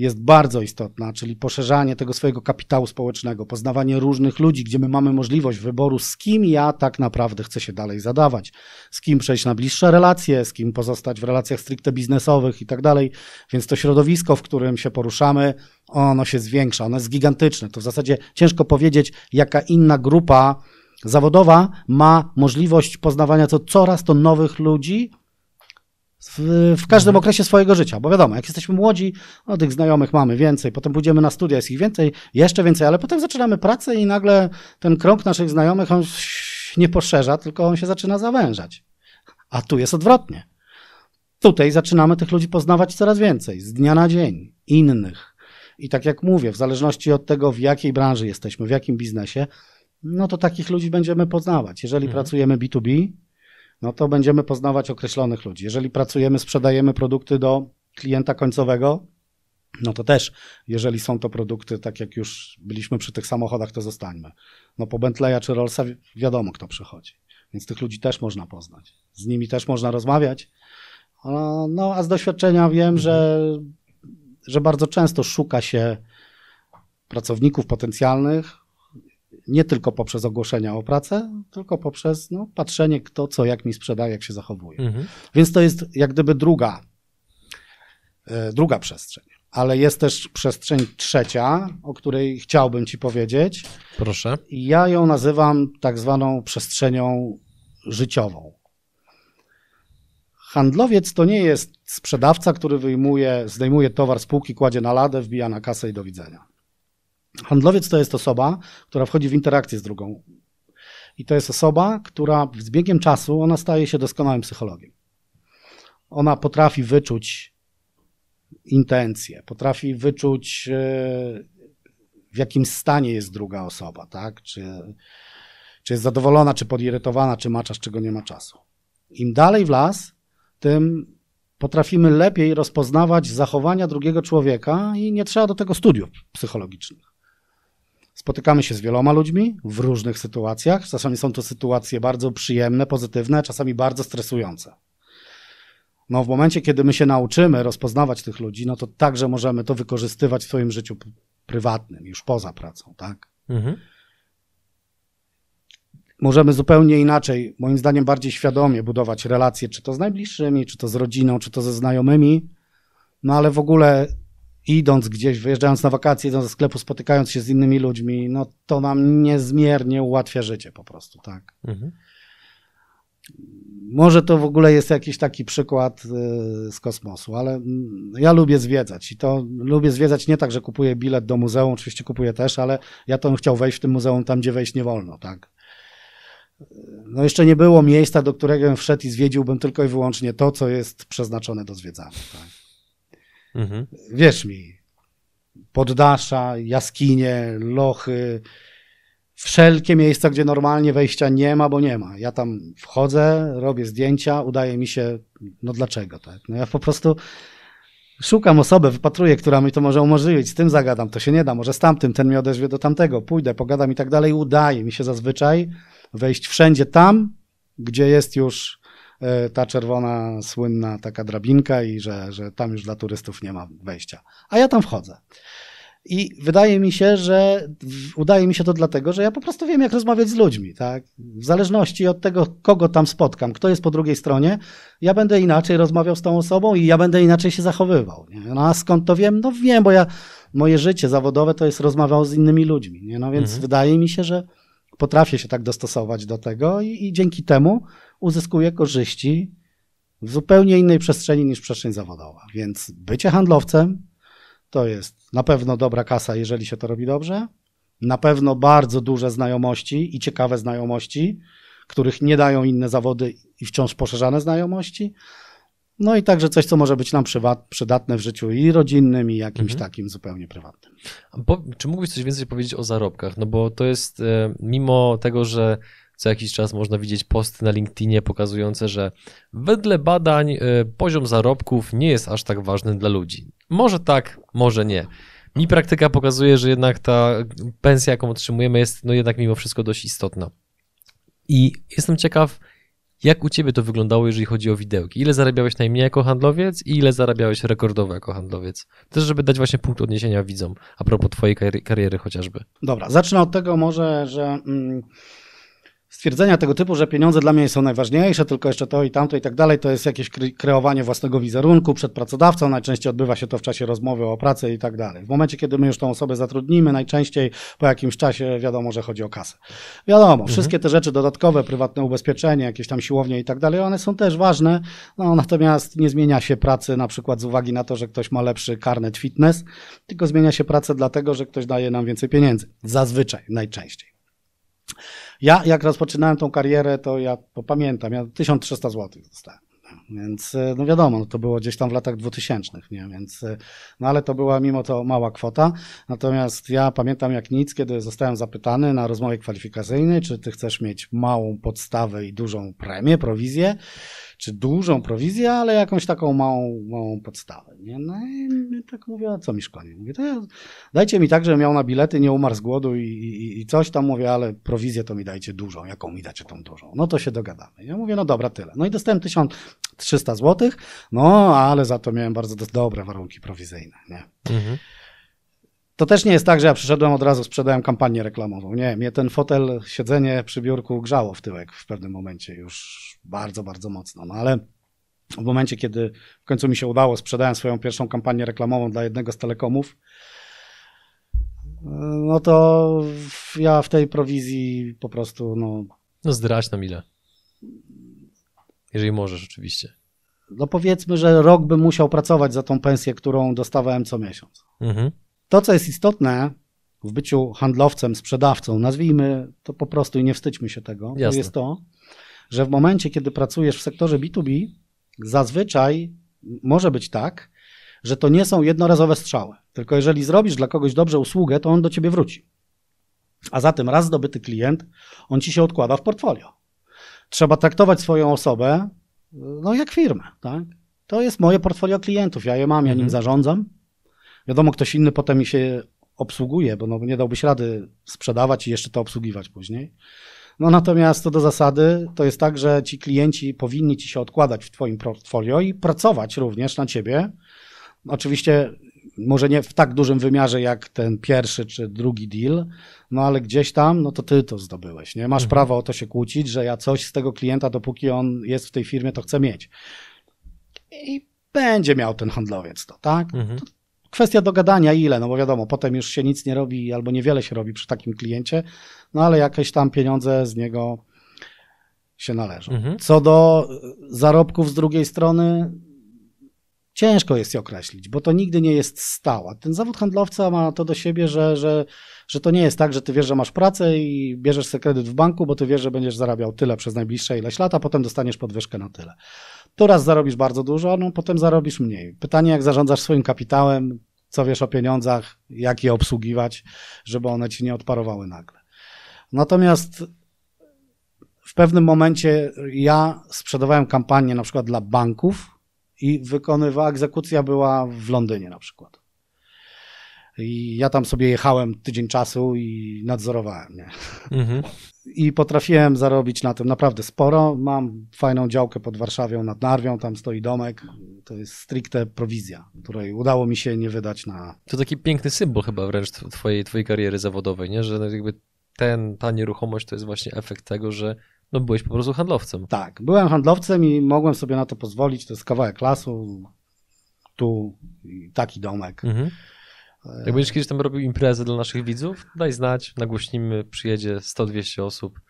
Speaker 2: jest bardzo istotna, czyli poszerzanie tego swojego kapitału społecznego, poznawanie różnych ludzi, gdzie my mamy możliwość wyboru, z kim ja tak naprawdę chcę się dalej zadawać, z kim przejść na bliższe relacje, z kim pozostać w relacjach stricte biznesowych i tak dalej. Więc to środowisko, w którym się poruszamy, ono się zwiększa, ono jest gigantyczne. To w zasadzie ciężko powiedzieć, jaka inna grupa zawodowa ma możliwość poznawania co coraz to nowych ludzi, w, w, każdym mhm. okresie swojego życia, bo wiadomo, jak jesteśmy młodzi, no, tych znajomych mamy więcej, potem pójdziemy na studia, jest ich więcej, jeszcze więcej, ale potem zaczynamy pracę i nagle ten krąg naszych znajomych on nie poszerza, tylko on się zaczyna zawężać. A tu jest odwrotnie. Tutaj zaczynamy tych ludzi poznawać coraz więcej, z dnia na dzień, innych. I tak jak mówię, w zależności od tego, w jakiej branży jesteśmy, w jakim biznesie, no to takich ludzi będziemy poznawać. Jeżeli mhm. pracujemy B2B, no to będziemy poznawać określonych ludzi. Jeżeli pracujemy, sprzedajemy produkty do klienta końcowego, no to też, jeżeli są to produkty, tak jak już byliśmy przy tych samochodach, to zostańmy. No po Bentleya czy Rollsa wiadomo, kto przychodzi. Więc tych ludzi też można poznać. Z nimi też można rozmawiać. No, a z doświadczenia wiem, że, że bardzo często szuka się pracowników potencjalnych, nie tylko poprzez ogłoszenia o pracę, tylko poprzez no, patrzenie, kto co, jak mi sprzedaje, jak się zachowuje. Mhm. Więc to jest jak gdyby druga, e, druga przestrzeń. Ale jest też przestrzeń trzecia, o której chciałbym Ci powiedzieć.
Speaker 1: Proszę.
Speaker 2: Ja ją nazywam tak zwaną przestrzenią życiową. Handlowiec to nie jest sprzedawca, który wyjmuje, zdejmuje towar z półki, kładzie na ladę, wbija na kasę i do widzenia. Handlowiec to jest osoba, która wchodzi w interakcję z drugą. I to jest osoba, która z biegiem czasu ona staje się doskonałym psychologiem. Ona potrafi wyczuć intencje, potrafi wyczuć, e, w jakim stanie jest druga osoba, tak? Czy, czy jest zadowolona, czy podirytowana, czy ma czas, czego nie ma czasu. Im dalej w las, tym potrafimy lepiej rozpoznawać zachowania drugiego człowieka i nie trzeba do tego studiów psychologicznych. Spotykamy się z wieloma ludźmi w różnych sytuacjach. Czasami są to sytuacje bardzo przyjemne, pozytywne, czasami bardzo stresujące. No, w momencie, kiedy my się nauczymy rozpoznawać tych ludzi, no to także możemy to wykorzystywać w swoim życiu prywatnym, już poza pracą, tak? Mhm. Możemy zupełnie inaczej, moim zdaniem, bardziej świadomie budować relacje, czy to z najbliższymi, czy to z rodziną, czy to ze znajomymi, no ale w ogóle idąc gdzieś, wyjeżdżając na wakacje, idąc do sklepu, spotykając się z innymi ludźmi, no to nam niezmiernie ułatwia życie po prostu, tak. Mhm. Może to w ogóle jest jakiś taki przykład y, z kosmosu, ale mm, ja lubię zwiedzać i to lubię zwiedzać nie tak, że kupuję bilet do muzeum, oczywiście kupuję też, ale ja to bym chciał wejść w tym muzeum tam, gdzie wejść nie wolno, tak. No jeszcze nie było miejsca, do którego bym wszedł i zwiedziłbym tylko i wyłącznie to, co jest przeznaczone do zwiedzania, tak. Mhm. Wierz mi, poddasza, jaskinie, lochy, wszelkie miejsca, gdzie normalnie wejścia nie ma, bo nie ma. Ja tam wchodzę, robię zdjęcia, udaje mi się, no dlaczego tak? No ja po prostu szukam osoby, wypatruję, która mi to może umożliwić, z tym zagadam, to się nie da, może z tamtym, ten mnie odezwie do tamtego, pójdę, pogadam i tak dalej, udaje mi się zazwyczaj wejść wszędzie tam, gdzie jest już ta czerwona, słynna taka drabinka i że, że tam już dla turystów nie ma wejścia. A ja tam wchodzę. I wydaje mi się, że udaje mi się to dlatego, że ja po prostu wiem, jak rozmawiać z ludźmi. Tak? W zależności od tego, kogo tam spotkam, kto jest po drugiej stronie, ja będę inaczej rozmawiał z tą osobą i ja będę inaczej się zachowywał. Nie? No a skąd to wiem? No wiem, bo ja moje życie zawodowe to jest rozmawiał z innymi ludźmi. Nie? No więc mhm. wydaje mi się, że potrafię się tak dostosować do tego i, i dzięki temu uzyskuję korzyści w zupełnie innej przestrzeni niż przestrzeń zawodowa. Więc bycie handlowcem to jest na pewno dobra kasa, jeżeli się to robi dobrze. Na pewno bardzo duże znajomości i ciekawe znajomości, których nie dają inne zawody i wciąż poszerzane znajomości. No i także coś, co może być nam przydatne w życiu i rodzinnym, i jakimś mhm. takim zupełnie prywatnym.
Speaker 1: Bo, czy mógłbyś coś więcej powiedzieć o zarobkach? No bo to jest, e, mimo tego, że co jakiś czas można widzieć posty na LinkedInie pokazujące, że wedle badań e, poziom zarobków nie jest aż tak ważny dla ludzi. Może tak, może nie. Mi praktyka pokazuje, że jednak ta pensja, jaką otrzymujemy, jest no jednak mimo wszystko dość istotna. I jestem ciekaw, jak u ciebie to wyglądało, jeżeli chodzi o widełki? Ile zarabiałeś najmniej jako handlowiec i ile zarabiałeś rekordowo jako handlowiec? Też, żeby dać właśnie punkt odniesienia widzom, a propos twojej kariery chociażby.
Speaker 2: Dobra, zacznę od tego może, że... Stwierdzenia tego typu, że pieniądze dla mnie są najważniejsze, tylko jeszcze to i tamto i tak dalej, to jest jakieś kreowanie własnego wizerunku przed pracodawcą. Najczęściej odbywa się to w czasie rozmowy o pracy i tak dalej. W momencie, kiedy my już tą osobę zatrudnimy, najczęściej po jakimś czasie wiadomo, że chodzi o kasę. Wiadomo, mhm. wszystkie te rzeczy dodatkowe, prywatne ubezpieczenie, jakieś tam siłownie i tak dalej, one są też ważne, no, natomiast nie zmienia się pracy na przykład z uwagi na to, że ktoś ma lepszy karnet fitness, tylko zmienia się pracę dlatego, że ktoś daje nam więcej pieniędzy. Zazwyczaj, najczęściej. Ja, jak rozpoczynałem tą karierę, to ja to pamiętam, ja 1300 zł dostałem. Więc e, no wiadomo, no to było gdzieś tam w latach 2000, nie? Więc, e, no ale to była mimo to mała kwota. Natomiast ja pamiętam jak nic, kiedy zostałem zapytany na rozmowie kwalifikacyjnej, czy ty chcesz mieć małą podstawę i dużą premię, prowizję, czy dużą prowizję, ale jakąś taką małą, małą podstawę. Nie? No i tak mówię, a co mi szkodzi? Mówię, to ja, dajcie mi tak, żebym miał na bilety, nie umarł z głodu i, i, i, coś tam mówię, ale prowizję to mi dajcie dużą. Jaką mi dacie tą dużą? No to się dogadamy. Ja mówię, no dobra, tyle. No i dostałem 1300 zł, no ale za to miałem bardzo do, dobre warunki prowizyjne. Nie? Mhm. To też nie jest tak, że ja przyszedłem od razu, sprzedałem kampanię reklamową. Nie, mnie ten fotel, siedzenie przy biurku grzało w tyłek w pewnym momencie już bardzo, bardzo mocno. No ale w momencie, kiedy w końcu mi się udało, sprzedałem swoją pierwszą kampanię reklamową dla jednego z telekomów, no to ja w tej prowizji po prostu, no...
Speaker 1: No zdradź nam ile. Jeżeli możesz oczywiście.
Speaker 2: No powiedzmy, że rok bym musiał pracować za tą pensję, którą dostawałem co miesiąc. Mhm. To, co jest istotne w byciu handlowcem, sprzedawcą, nazwijmy to po prostu i nie wstydźmy się tego, Jasne. to jest to, że w momencie, kiedy pracujesz w sektorze B2B, zazwyczaj może być tak, że to nie są jednorazowe strzały. Tylko jeżeli zrobisz dla kogoś dobrze usługę, to on do ciebie wróci. A zatem raz zdobyty klient, on ci się odkłada w portfolio. Trzeba traktować swoją osobę no, jak firmę. Tak? To jest moje portfolio klientów. Ja je mam, ja nim mhm. zarządzam. Wiadomo, ktoś inny potem mi się obsługuje, bo no, nie dałbyś rady sprzedawać i jeszcze to obsługiwać później. No natomiast to do zasady to jest tak, że ci klienci powinni ci się odkładać w twoim portfolio i pracować również na ciebie. Oczywiście może nie w tak dużym wymiarze jak ten pierwszy czy drugi deal, no ale gdzieś tam, no to ty to zdobyłeś, nie? Masz mhm. prawo o to się kłócić, że ja coś z tego klienta, dopóki on jest w tej firmie, to chcę mieć. I będzie miał ten handlowiec to, tak? Mhm. To kwestia dogadania ile, no bo wiadomo, potem już się nic nie robi albo niewiele się robi przy takim kliencie, no ale jakieś tam pieniądze z niego się należą. Mhm. Co do zarobków z drugiej strony, ciężko jest je określić, bo to nigdy nie jest stała. Ten zawód handlowca ma to do siebie, że, że, że to nie jest tak, że ty wiesz, że masz pracę i bierzesz sobie kredyt w banku, bo ty wiesz, że będziesz zarabiał tyle przez najbliższe ileś lat, a potem dostaniesz podwyżkę na tyle. Tu raz zarobisz bardzo dużo, no potem zarobisz mniej. Pytanie, jak zarządzasz swoim kapitałem, co wiesz o pieniądzach, jak je obsługiwać, żeby one ci nie odparowały nagle. Natomiast w pewnym momencie ja sprzedawałem kampanię na przykład dla banków i wykonywała, egzekucja była w Londynie na przykład. I ja tam sobie jechałem tydzień czasu i nadzorowałem, nie?
Speaker 1: Mhm.
Speaker 2: I potrafiłem zarobić na tym naprawdę sporo. Mam fajną działkę pod Warszawią nad Narwią, tam stoi domek. To jest stricte prowizja, której udało mi się nie wydać na...
Speaker 1: To taki piękny symbol chyba wręcz tw- twojej, twojej kariery zawodowej, nie? że jakby ten, ta nieruchomość to jest właśnie efekt tego, że no byłeś po prostu handlowcem.
Speaker 2: Tak, byłem handlowcem i mogłem sobie na to pozwolić. To jest kawałek lasu, tu taki domek.
Speaker 1: Mhm. Jak będziesz kiedyś tam robił imprezę dla naszych widzów, daj znać, nagłośnimy, przyjedzie 100-200 osób.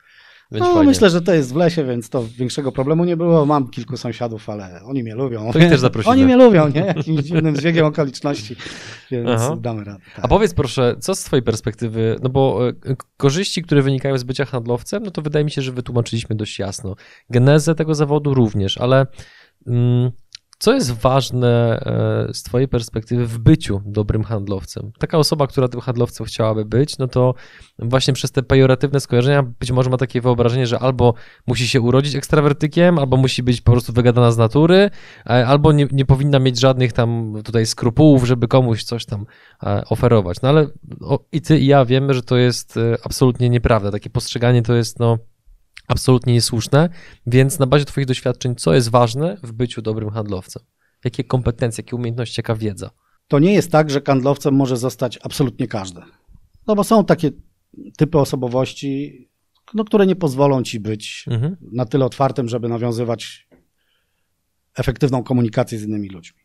Speaker 1: Będzie
Speaker 2: No,
Speaker 1: fajnie.
Speaker 2: myślę, że to jest w lesie, więc to większego problemu nie było. Mam kilku sąsiadów, ale oni mnie lubią.
Speaker 1: To ich też zaprosimy.
Speaker 2: Oni mnie lubią, nie? Jakimś dziwnym zbiegiem okoliczności, więc
Speaker 1: Aha.
Speaker 2: damy radę. Tak.
Speaker 1: A powiedz proszę, co z twojej perspektywy, no bo e, korzyści, które wynikają z bycia handlowcem, no to wydaje mi się, że wytłumaczyliśmy dość jasno. Genezę tego zawodu również, ale mm, co jest ważne e, z twojej perspektywy w byciu dobrym handlowcem? Taka osoba, która tym handlowcem chciałaby być, no to właśnie przez te pejoratywne skojarzenia być może ma takie wyobrażenie, że albo musi się urodzić ekstrawertykiem, albo musi być po prostu wygadana z natury, e, albo nie, nie powinna mieć żadnych tam tutaj skrupułów, żeby komuś coś tam e, oferować. No ale o, i ty i ja wiemy, że to jest absolutnie nieprawda. Takie postrzeganie to jest no absolutnie niesłuszne, więc na bazie twoich doświadczeń, co jest ważne w byciu dobrym handlowcem? Jakie kompetencje, jakie umiejętności, jaka wiedza?
Speaker 2: To nie jest tak, że handlowcem może zostać absolutnie każdy. No bo są takie typy osobowości, no, które nie pozwolą ci być
Speaker 1: Mhm.
Speaker 2: na tyle otwartym, żeby nawiązywać efektywną komunikację z innymi ludźmi.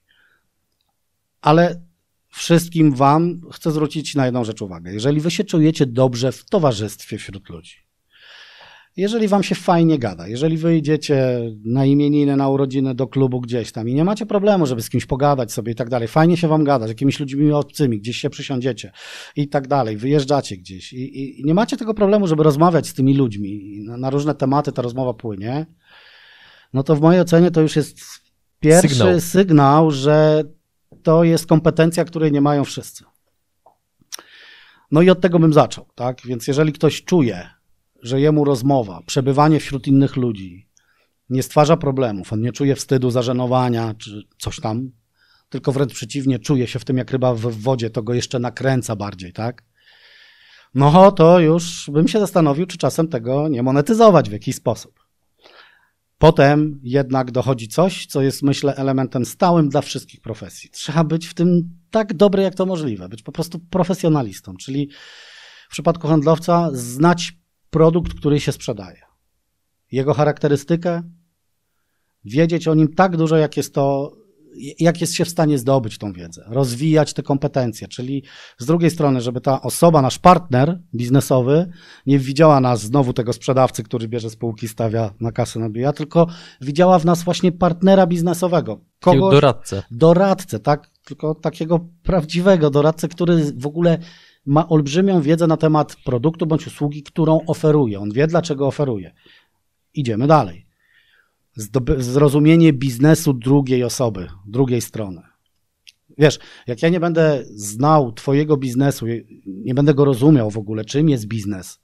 Speaker 2: Ale wszystkim Wam chcę zwrócić na jedną rzecz uwagę. Jeżeli Wy się czujecie dobrze w towarzystwie wśród ludzi, jeżeli Wam się fajnie gada, jeżeli wyjdziecie na imieniny, na urodziny do klubu gdzieś tam i nie macie problemu, żeby z kimś pogadać sobie i tak dalej, fajnie się Wam gada, z jakimiś ludźmi obcymi, gdzieś się przysiądziecie i tak dalej, wyjeżdżacie gdzieś i, i, i nie macie tego problemu, żeby rozmawiać z tymi ludźmi na, na różne tematy ta rozmowa płynie, no to w mojej ocenie to już jest pierwszy
Speaker 1: Sygnał.
Speaker 2: sygnał, że to jest kompetencja, której nie mają wszyscy. No i od tego bym zaczął, tak? Więc jeżeli ktoś czuje, że jemu rozmowa, przebywanie wśród innych ludzi nie stwarza problemów, on nie czuje wstydu, zażenowania czy coś tam, tylko wręcz przeciwnie, czuje się w tym jak ryba w wodzie, to go jeszcze nakręca bardziej, tak? No to już bym się zastanowił, czy czasem tego nie monetyzować w jakiś sposób. Potem jednak dochodzi coś, co jest, myślę, elementem stałym dla wszystkich profesji. Trzeba być w tym tak dobry, jak to możliwe, być po prostu profesjonalistą, czyli w przypadku handlowca znać produkt, który się sprzedaje, jego charakterystykę, wiedzieć o nim tak dużo, jak jest to, jak jest się w stanie zdobyć tą wiedzę, rozwijać te kompetencje, czyli z drugiej strony, żeby ta osoba, nasz partner biznesowy, nie widziała nas znowu tego sprzedawcy, który bierze spółki, stawia na kasę, nabija, tylko widziała w nas właśnie partnera biznesowego, kogoś,
Speaker 1: doradcę.
Speaker 2: doradcę, tak? Tylko takiego prawdziwego doradcę, który w ogóle ma olbrzymią wiedzę na temat produktu bądź usługi, którą oferuje. On wie, dlaczego oferuje. Idziemy dalej. Zdoby- zrozumienie biznesu drugiej osoby, drugiej strony. Wiesz, jak ja nie będę znał Twojego biznesu, nie będę go rozumiał w ogóle, czym jest biznes,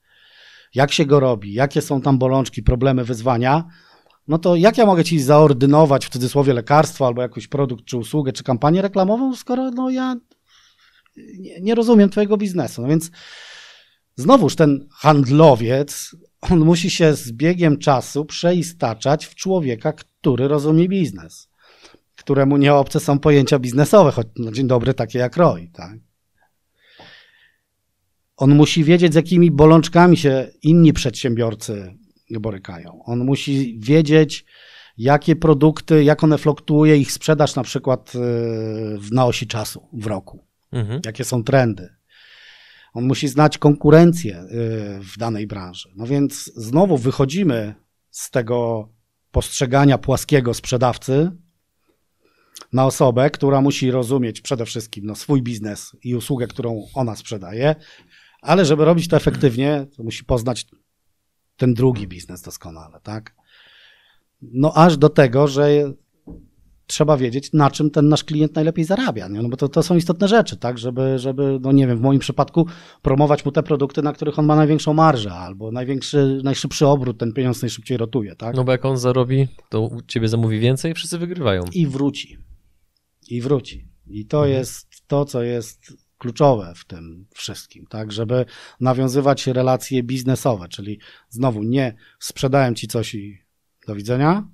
Speaker 2: jak się go robi, jakie są tam bolączki, problemy, wyzwania, no to jak ja mogę Ci zaordynować w cudzysłowie lekarstwo albo jakiś produkt, czy usługę, czy kampanię reklamową, skoro no ja nie, nie rozumiem Twojego biznesu. No więc znowuż ten handlowiec, on musi się z biegiem czasu przeistaczać w człowieka, który rozumie biznes, któremu nie obce są pojęcia biznesowe, choć no dzień dobry takie jak ROI, tak? On musi wiedzieć, z jakimi bolączkami się inni przedsiębiorcy borykają. On musi wiedzieć, jakie produkty, jak one fluktuuje ich sprzedaż na przykład yy, w- na osi czasu w roku
Speaker 1: Mhm.
Speaker 2: jakie są trendy. On musi znać konkurencję y, w danej branży. No więc znowu wychodzimy z tego postrzegania płaskiego sprzedawcy na osobę, która musi rozumieć przede wszystkim no, swój biznes i usługę, którą ona sprzedaje, ale żeby robić to efektywnie, to musi poznać ten drugi biznes doskonale, tak? No aż do tego, że trzeba wiedzieć, na czym ten nasz klient najlepiej zarabia, nie? no bo to, to są istotne rzeczy, tak, żeby, żeby, no nie wiem, w moim przypadku promować mu te produkty, na których on ma największą marżę, albo największy, najszybszy obrót, ten pieniądz najszybciej rotuje, tak?
Speaker 1: No bo jak on zarobi, to u ciebie zamówi więcej i wszyscy wygrywają.
Speaker 2: I wróci. I wróci. I to mhm. jest to, co jest kluczowe w tym wszystkim, tak, żeby nawiązywać relacje biznesowe, czyli znowu nie sprzedałem ci coś i do widzenia,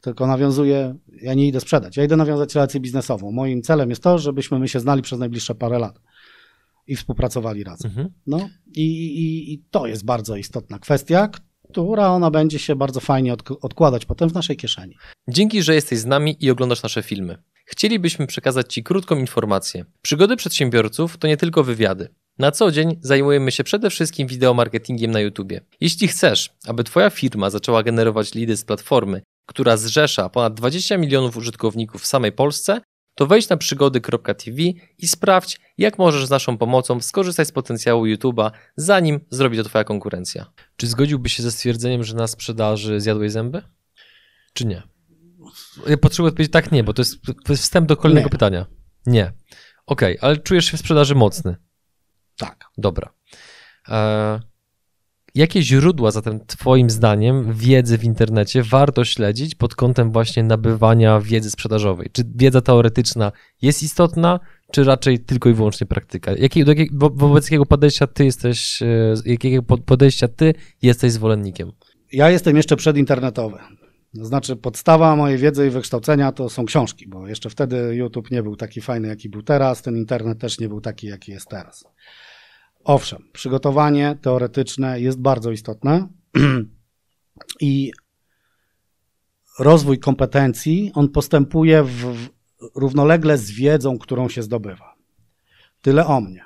Speaker 2: tylko nawiązuję, ja nie idę sprzedać, ja idę nawiązać relację biznesową. Moim celem jest to, żebyśmy my się znali przez najbliższe parę lat i współpracowali razem. Mhm. No i, i, i, to jest bardzo istotna kwestia, która ona będzie się bardzo fajnie od, odkładać potem w naszej kieszeni.
Speaker 1: Dzięki, że jesteś z nami i oglądasz nasze filmy. Chcielibyśmy przekazać Ci krótką informację. Przygody przedsiębiorców to nie tylko wywiady. Na co dzień zajmujemy się przede wszystkim wideomarketingiem na YouTube. Jeśli chcesz, aby Twoja firma zaczęła generować lidy z platformy, która zrzesza ponad 20 milionów użytkowników w samej Polsce, to wejdź na przygody.tv i sprawdź, jak możesz z naszą pomocą skorzystać z potencjału YouTube'a, zanim zrobi to Twoja konkurencja. Czy zgodziłbyś się ze stwierdzeniem, że na sprzedaży zjadłeś zęby? Czy nie? Ja potrzebuję odpowiedzieć tak, nie, bo to jest, to jest wstęp do kolejnego nie. pytania. Nie. Okej, okay, ale czujesz się w sprzedaży mocny?
Speaker 2: Tak.
Speaker 1: Dobra. E, jakie źródła zatem Twoim zdaniem wiedzy w internecie warto śledzić pod kątem właśnie nabywania wiedzy sprzedażowej? Czy wiedza teoretyczna jest istotna, czy raczej tylko i wyłącznie praktyka? Do wo, wobec jakiego podejścia ty jesteś, e, jakiego podejścia ty jesteś zwolennikiem?
Speaker 2: Ja jestem jeszcze przedinternetowy. To znaczy, podstawa mojej wiedzy i wykształcenia to są książki, bo jeszcze wtedy YouTube nie był taki fajny, jaki był teraz, ten internet też nie był taki, jaki jest teraz. Owszem, przygotowanie teoretyczne jest bardzo istotne i rozwój kompetencji, on postępuje w, w, równolegle z wiedzą, którą się zdobywa. Tyle o mnie.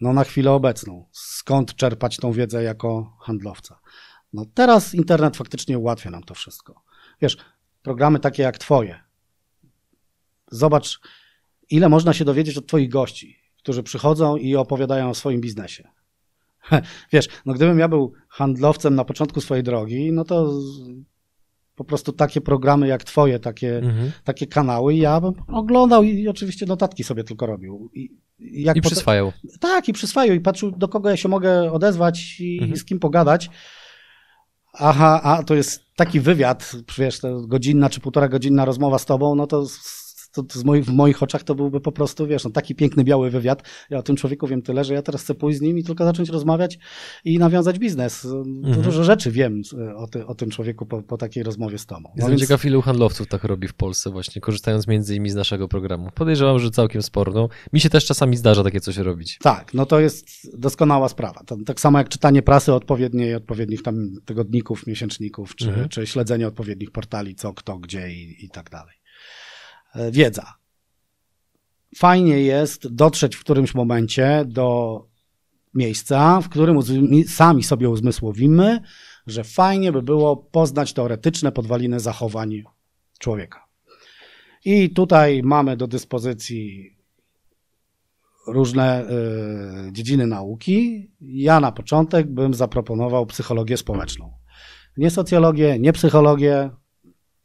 Speaker 2: No na chwilę obecną. Skąd czerpać tą wiedzę jako handlowca? No teraz internet faktycznie ułatwia nam to wszystko. Wiesz, programy takie jak twoje. Zobacz, ile można się dowiedzieć od twoich gości, którzy przychodzą i opowiadają o swoim biznesie. Wiesz, no gdybym ja był handlowcem na początku swojej drogi, no to po prostu takie programy jak twoje, takie, mhm. takie kanały, ja bym oglądał i oczywiście notatki sobie tylko robił.
Speaker 1: I, jak I przyswajał.
Speaker 2: Tak, i przyswajał i patrzył, do kogo ja się mogę odezwać i mhm. z kim pogadać. Aha, a to jest taki wywiad, wiesz, godzinna czy półtora godzinna rozmowa z tobą, no to to, to moich, w moich oczach to byłby po prostu, wiesz, no, taki piękny biały wywiad. Ja o tym człowieku wiem tyle, że ja teraz chcę pójść z nim i tylko zacząć rozmawiać i nawiązać biznes. Mhm. Dużo rzeczy wiem o, ty, o tym człowieku po, po, takiej rozmowie z tobą. No
Speaker 1: Jestem więc... ciekaw, ilu handlowców tak robi w Polsce właśnie, korzystając między innymi z naszego programu. Podejrzewam, że całkiem sporo. No, mi się też czasami zdarza takie coś robić.
Speaker 2: Tak, no to jest doskonała sprawa. To, tak samo jak czytanie prasy odpowiedniej, odpowiednich tam tygodników, miesięczników, czy, mhm. czy śledzenie odpowiednich portali, co, kto, gdzie i, i tak dalej. E, wiedza. Fajnie jest dotrzeć w którymś momencie do miejsca, w którym sami sobie uzmysłowimy, że fajnie by było poznać teoretyczne podwaliny zachowań człowieka. I tutaj mamy do dyspozycji różne y, dziedziny nauki. Ja na początek bym zaproponował psychologię społeczną. Nie socjologię, nie psychologię,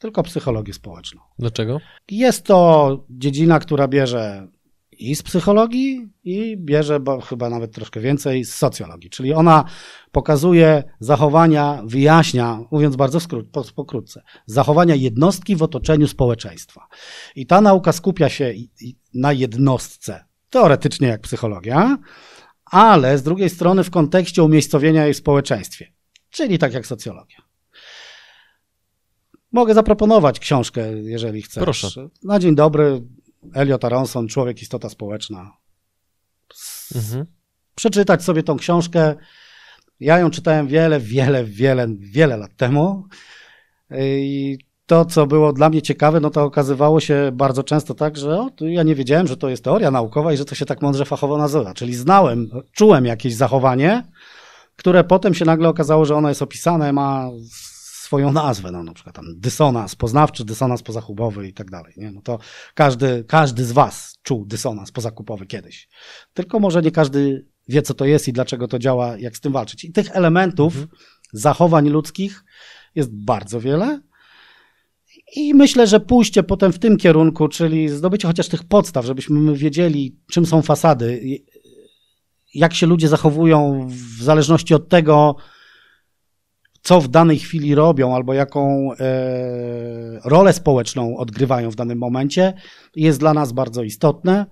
Speaker 2: tylko psychologię społeczną.
Speaker 1: Dlaczego?
Speaker 2: Jest to dziedzina, która bierze i z psychologii, i bierze bo chyba nawet troszkę więcej z socjologii. Czyli ona pokazuje zachowania, wyjaśnia, mówiąc bardzo skrót, pokrótce, zachowania jednostki w otoczeniu społeczeństwa. I ta nauka skupia się na jednostce, teoretycznie jak psychologia, ale z drugiej strony w kontekście umiejscowienia jej w społeczeństwie, czyli tak jak socjologia. Mogę zaproponować książkę, jeżeli chcesz.
Speaker 1: Proszę.
Speaker 2: Na dzień dobry, Elliot Aronson, Człowiek, istota społeczna. Mhm. Przeczytać sobie tą książkę. Ja ją czytałem wiele, wiele, wiele, wiele lat temu. I to, co było dla mnie ciekawe, no to okazywało się bardzo często tak, że o, ja nie wiedziałem, że to jest teoria naukowa i że to się tak mądrze fachowo nazywa. Czyli znałem, czułem jakieś zachowanie, które potem się nagle okazało, że ono jest opisane, ma swoją nazwę, no, na przykład tam dysonans poznawczy, dysonans pozakupowy i tak dalej. Nie? No to każdy, każdy z Was czuł dysonans pozakupowy kiedyś. Tylko może nie każdy wie, co to jest i dlaczego to działa, jak z tym walczyć. I tych elementów, mhm. zachowań ludzkich jest bardzo wiele. I myślę, że pójście potem w tym kierunku, czyli zdobycie chociaż tych podstaw, żebyśmy wiedzieli, czym są fasady, jak się ludzie zachowują w zależności od tego, co w danej chwili robią albo jaką e, rolę społeczną odgrywają w danym momencie, jest dla nas bardzo istotne.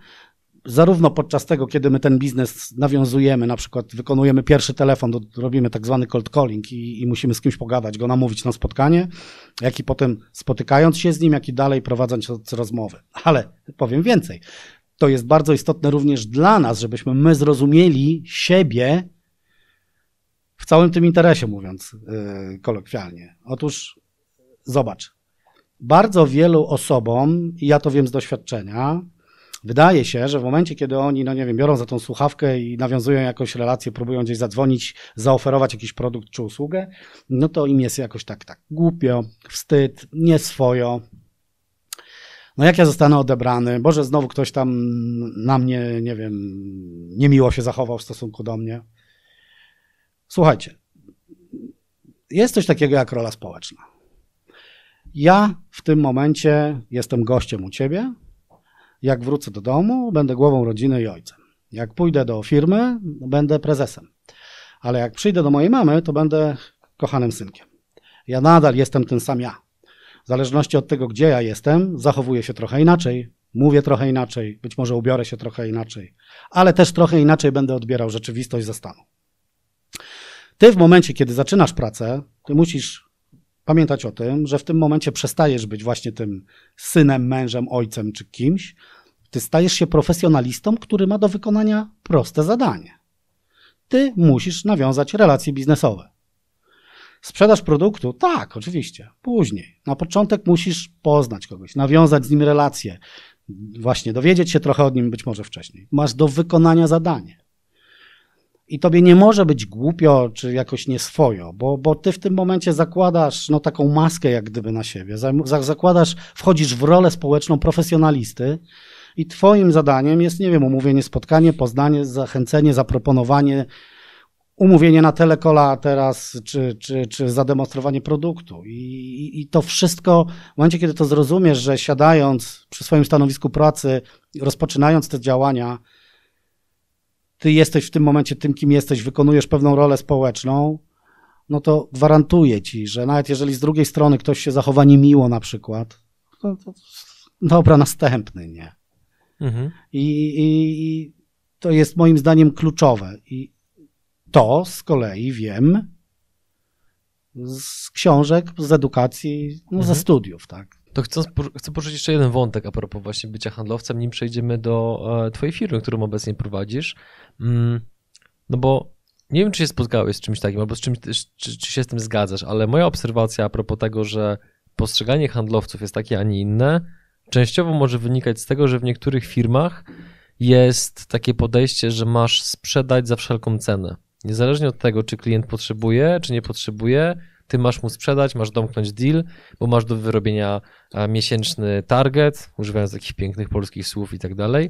Speaker 2: Zarówno podczas tego, kiedy my ten biznes nawiązujemy, na przykład wykonujemy pierwszy telefon, robimy tak zwany cold calling i, i musimy z kimś pogadać, go namówić na spotkanie, jak i potem spotykając się z nim, jak i dalej prowadząc rozmowy. Ale powiem więcej. To jest bardzo istotne również dla nas, żebyśmy my zrozumieli siebie w całym tym interesie, mówiąc yy, kolokwialnie. Otóż zobacz, bardzo wielu osobom, i ja to wiem z doświadczenia, wydaje się, że w momencie, kiedy oni, no nie wiem, biorą za tą słuchawkę i nawiązują jakąś relację, próbują gdzieś zadzwonić, zaoferować jakiś produkt czy usługę, no to im jest jakoś tak, tak głupio, wstyd, nieswojo. No jak ja zostanę odebrany, Boże, znowu ktoś tam na mnie, nie wiem, niemiło się zachował w stosunku do mnie. Słuchajcie, jest coś takiego jak rola społeczna. Ja w tym momencie jestem gościem u ciebie. Jak wrócę do domu, będę głową rodziny i ojcem. Jak pójdę do firmy, będę prezesem. Ale jak przyjdę do mojej mamy, to będę kochanym synkiem. Ja nadal jestem ten sam ja. W zależności od tego, gdzie ja jestem, zachowuję się trochę inaczej, mówię trochę inaczej, być może ubiorę się trochę inaczej, ale też trochę inaczej będę odbierał rzeczywistość ze stanu. Ty w momencie, kiedy zaczynasz pracę, ty musisz pamiętać o tym, że w tym momencie przestajesz być właśnie tym synem, mężem, ojcem czy kimś. Ty stajesz się profesjonalistą, który ma do wykonania proste zadanie. Ty musisz nawiązać relacje biznesowe. Sprzedaż produktu? Tak, oczywiście, później. Na początek musisz poznać kogoś, nawiązać z nim relacje, właśnie dowiedzieć się trochę o nim być może wcześniej. Masz do wykonania zadanie. I tobie nie może być głupio, czy jakoś nieswojo, bo, bo ty w tym momencie zakładasz no, taką maskę jak gdyby na siebie. Zakładasz, wchodzisz w rolę społeczną profesjonalisty i twoim zadaniem jest, nie wiem, umówienie spotkanie, poznanie, zachęcenie, zaproponowanie, umówienie na telekola teraz, czy, czy, czy zademonstrowanie produktu. I, I to wszystko, w momencie, kiedy to zrozumiesz, że siadając przy swoim stanowisku pracy, rozpoczynając te działania, ty jesteś w tym momencie tym, kim jesteś, wykonujesz pewną rolę społeczną, no to gwarantuję ci, że nawet jeżeli z drugiej strony ktoś się zachowa niemiło na przykład, to, to dobra, następny, nie. Mhm. I, I, I to jest moim zdaniem kluczowe. I to z kolei wiem z książek, z edukacji, no, mhm. ze studiów, tak.
Speaker 1: To chcę, chcę poruszyć jeszcze jeden wątek a propos właśnie bycia handlowcem, nim przejdziemy do e, twojej firmy, którą obecnie prowadzisz. Mm, no bo nie wiem, czy się spotkałeś z czymś takim, albo z czymś, czy, czy się z tym zgadzasz, ale moja obserwacja a propos tego, że postrzeganie handlowców jest takie, a nie inne, częściowo może wynikać z tego, że w niektórych firmach jest takie podejście, że masz sprzedać za wszelką cenę. Niezależnie od tego, czy klient potrzebuje, czy nie potrzebuje, ty masz mu sprzedać, masz domknąć deal, bo masz do wyrobienia miesięczny target, używając takich pięknych polskich słów i tak dalej.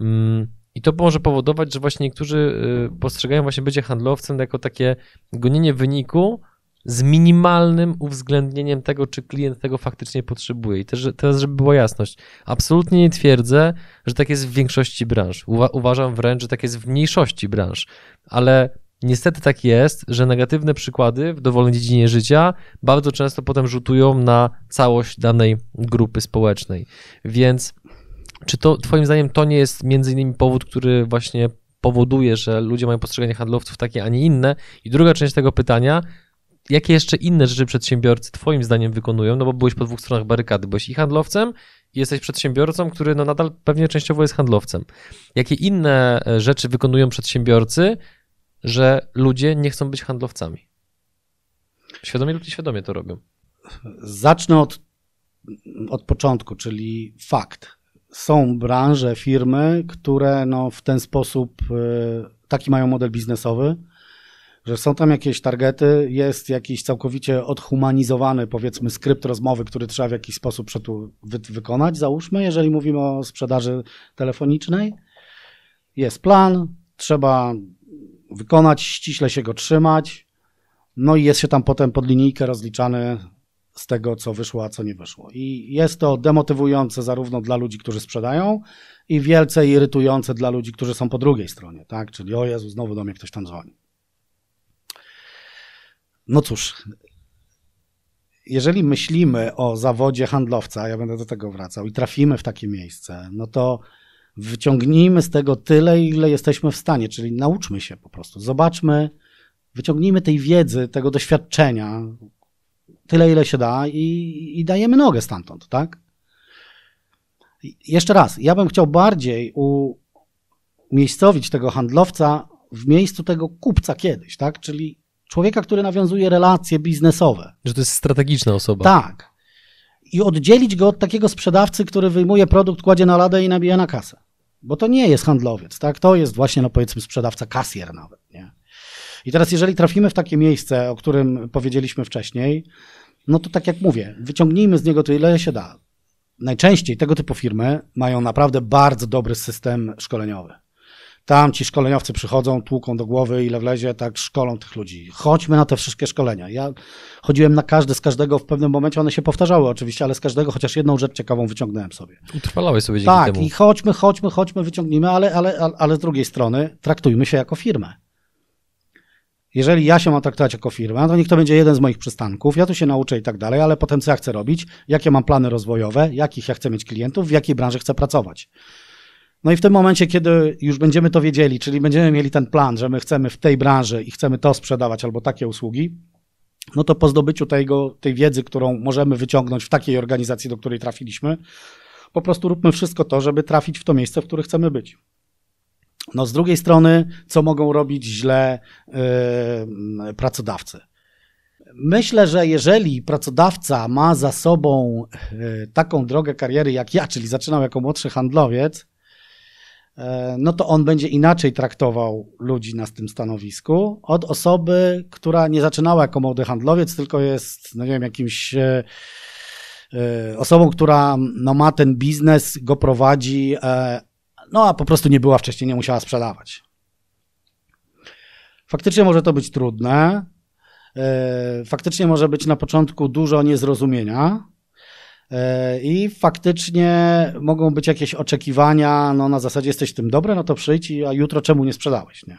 Speaker 1: Mm, I to może powodować, że właśnie niektórzy y, postrzegają właśnie bycie handlowcem jako takie gonienie wyniku z minimalnym uwzględnieniem tego, czy klient tego faktycznie potrzebuje. I też, teraz, żeby była jasność, absolutnie nie twierdzę, że tak jest w większości branż. Uwa uważam wręcz, że tak jest w mniejszości branż, ale niestety tak jest, że negatywne przykłady w dowolnej dziedzinie życia bardzo często potem rzutują na całość danej grupy społecznej. Więc czy to Twoim zdaniem to nie jest między innymi powód, który właśnie powoduje, że ludzie mają postrzeganie handlowców takie, a nie inne? I druga część tego pytania, jakie jeszcze inne rzeczy przedsiębiorcy Twoim zdaniem wykonują? No bo byłeś po dwóch stronach barykady, byłeś i handlowcem, i jesteś przedsiębiorcą, który no nadal pewnie częściowo jest handlowcem. Jakie inne e, rzeczy wykonują przedsiębiorcy, że ludzie nie chcą być handlowcami. Świadomie lub nieświadomie to robią.
Speaker 2: Zacznę od, od początku, czyli fakt. Są branże, firmy, które no w ten sposób, e, taki mają model biznesowy, że są tam jakieś targety, jest jakiś całkowicie odhumanizowany, powiedzmy, skrypt rozmowy, który trzeba w jakiś sposób wy wykonać, załóżmy, jeżeli mówimy o sprzedaży telefonicznej. Jest plan, trzeba wykonać, ściśle się go trzymać. No i jest się tam potem pod linijkę rozliczany z tego, co wyszło, a co nie wyszło. I jest to demotywujące zarówno dla ludzi, którzy sprzedają, i wielce irytujące dla ludzi, którzy są po drugiej stronie, tak? Czyli o Jezu, znowu do mnie ktoś tam dzwoni. No cóż, jeżeli myślimy o zawodzie handlowca, ja będę do tego wracał, i trafimy w takie miejsce, no to wyciągnijmy z tego tyle, ile jesteśmy w stanie, czyli nauczmy się po prostu. Zobaczmy, wyciągnijmy tej wiedzy, tego doświadczenia, tyle, ile się da i, i dajemy nogę stamtąd, tak? Jeszcze raz, ja bym chciał bardziej umiejscowić tego handlowca w miejscu tego kupca kiedyś, tak? Czyli człowieka, który nawiązuje relacje biznesowe.
Speaker 1: Że to jest strategiczna osoba.
Speaker 2: Tak. I oddzielić go od takiego sprzedawcy, który wyjmuje produkt, kładzie na ladę i nabija na kasę. Bo to nie jest handlowiec, tak? To jest właśnie, no powiedzmy, sprzedawca kasjer nawet, nie? I teraz, jeżeli trafimy w takie miejsce, o którym powiedzieliśmy wcześniej, no to tak jak mówię, wyciągnijmy z niego tyle się da. Najczęściej tego typu firmy mają naprawdę bardzo dobry system szkoleniowy. Tam ci szkoleniowcy przychodzą, tłuką do głowy, ile wlezie, tak szkolą tych ludzi. Chodźmy na te wszystkie szkolenia. Ja chodziłem na każde, z każdego w pewnym momencie one się powtarzały oczywiście, ale z każdego chociaż jedną rzecz ciekawą wyciągnąłem sobie.
Speaker 1: Utrwalałeś sobie dzięki
Speaker 2: tak,
Speaker 1: temu.
Speaker 2: i chodźmy, chodźmy, chodźmy, wyciągnijmy, ale, ale, ale, ale z drugiej strony traktujmy się jako firmę. Jeżeli ja się mam traktować jako firma, to niech to będzie jeden z moich przystanków, ja tu się nauczę i tak dalej, ale potem co ja chcę robić, jakie mam plany rozwojowe, jakich ja chcę mieć klientów, w jakiej branży chcę pracować. No i w tym momencie, kiedy już będziemy to wiedzieli, czyli będziemy mieli ten plan, że my chcemy w tej branży i chcemy to sprzedawać albo takie usługi, no to po zdobyciu tego, tej wiedzy, którą możemy wyciągnąć w takiej organizacji, do której trafiliśmy, po prostu róbmy wszystko to, żeby trafić w to miejsce, w którym chcemy być. No z drugiej strony, co mogą robić źle yy, pracodawcy? Myślę, że jeżeli pracodawca ma za sobą yy, taką drogę kariery jak ja, czyli zaczynał jako młodszy handlowiec, no to on będzie inaczej traktował ludzi na tym stanowisku od osoby, która nie zaczynała jako młody handlowiec, tylko jest, no nie wiem, jakimś yy, yy, osobą, która no, ma ten biznes, go prowadzi, no a po prostu nie była wcześniej, nie musiała sprzedawać. Faktycznie może to być trudne. E, faktycznie może być na początku dużo niezrozumienia. E, I faktycznie mogą być jakieś oczekiwania, no na zasadzie jesteś tym dobry, no to przyjdź, a jutro czemu nie sprzedałeś, nie?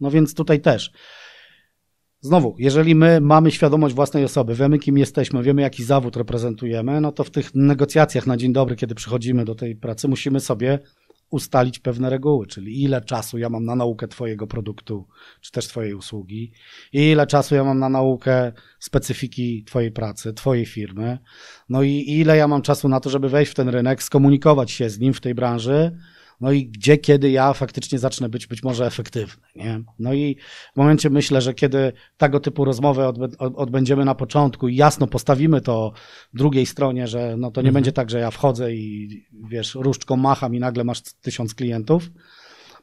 Speaker 2: No więc tutaj też. Znowu, jeżeli my mamy świadomość własnej osoby, wiemy kim jesteśmy, wiemy jaki zawód reprezentujemy, no to w tych negocjacjach na dzień dobry, kiedy przychodzimy do tej pracy, musimy sobie ustalić pewne reguły, czyli ile czasu ja mam na naukę Twojego produktu, czy też Twojej usługi, ile czasu ja mam na naukę specyfiki Twojej pracy, Twojej firmy, no i ile ja mam czasu na to, żeby wejść w ten rynek, skomunikować się z nim w tej branży, no i gdzie, kiedy ja faktycznie zacznę być być może efektywny. Nie? No i w momencie myślę, że kiedy tego typu rozmowę odbędziemy na początku i jasno postawimy to drugiej stronie, że no to nie mhm. będzie tak, że ja wchodzę i wiesz, różdżką macham i nagle masz tysiąc klientów,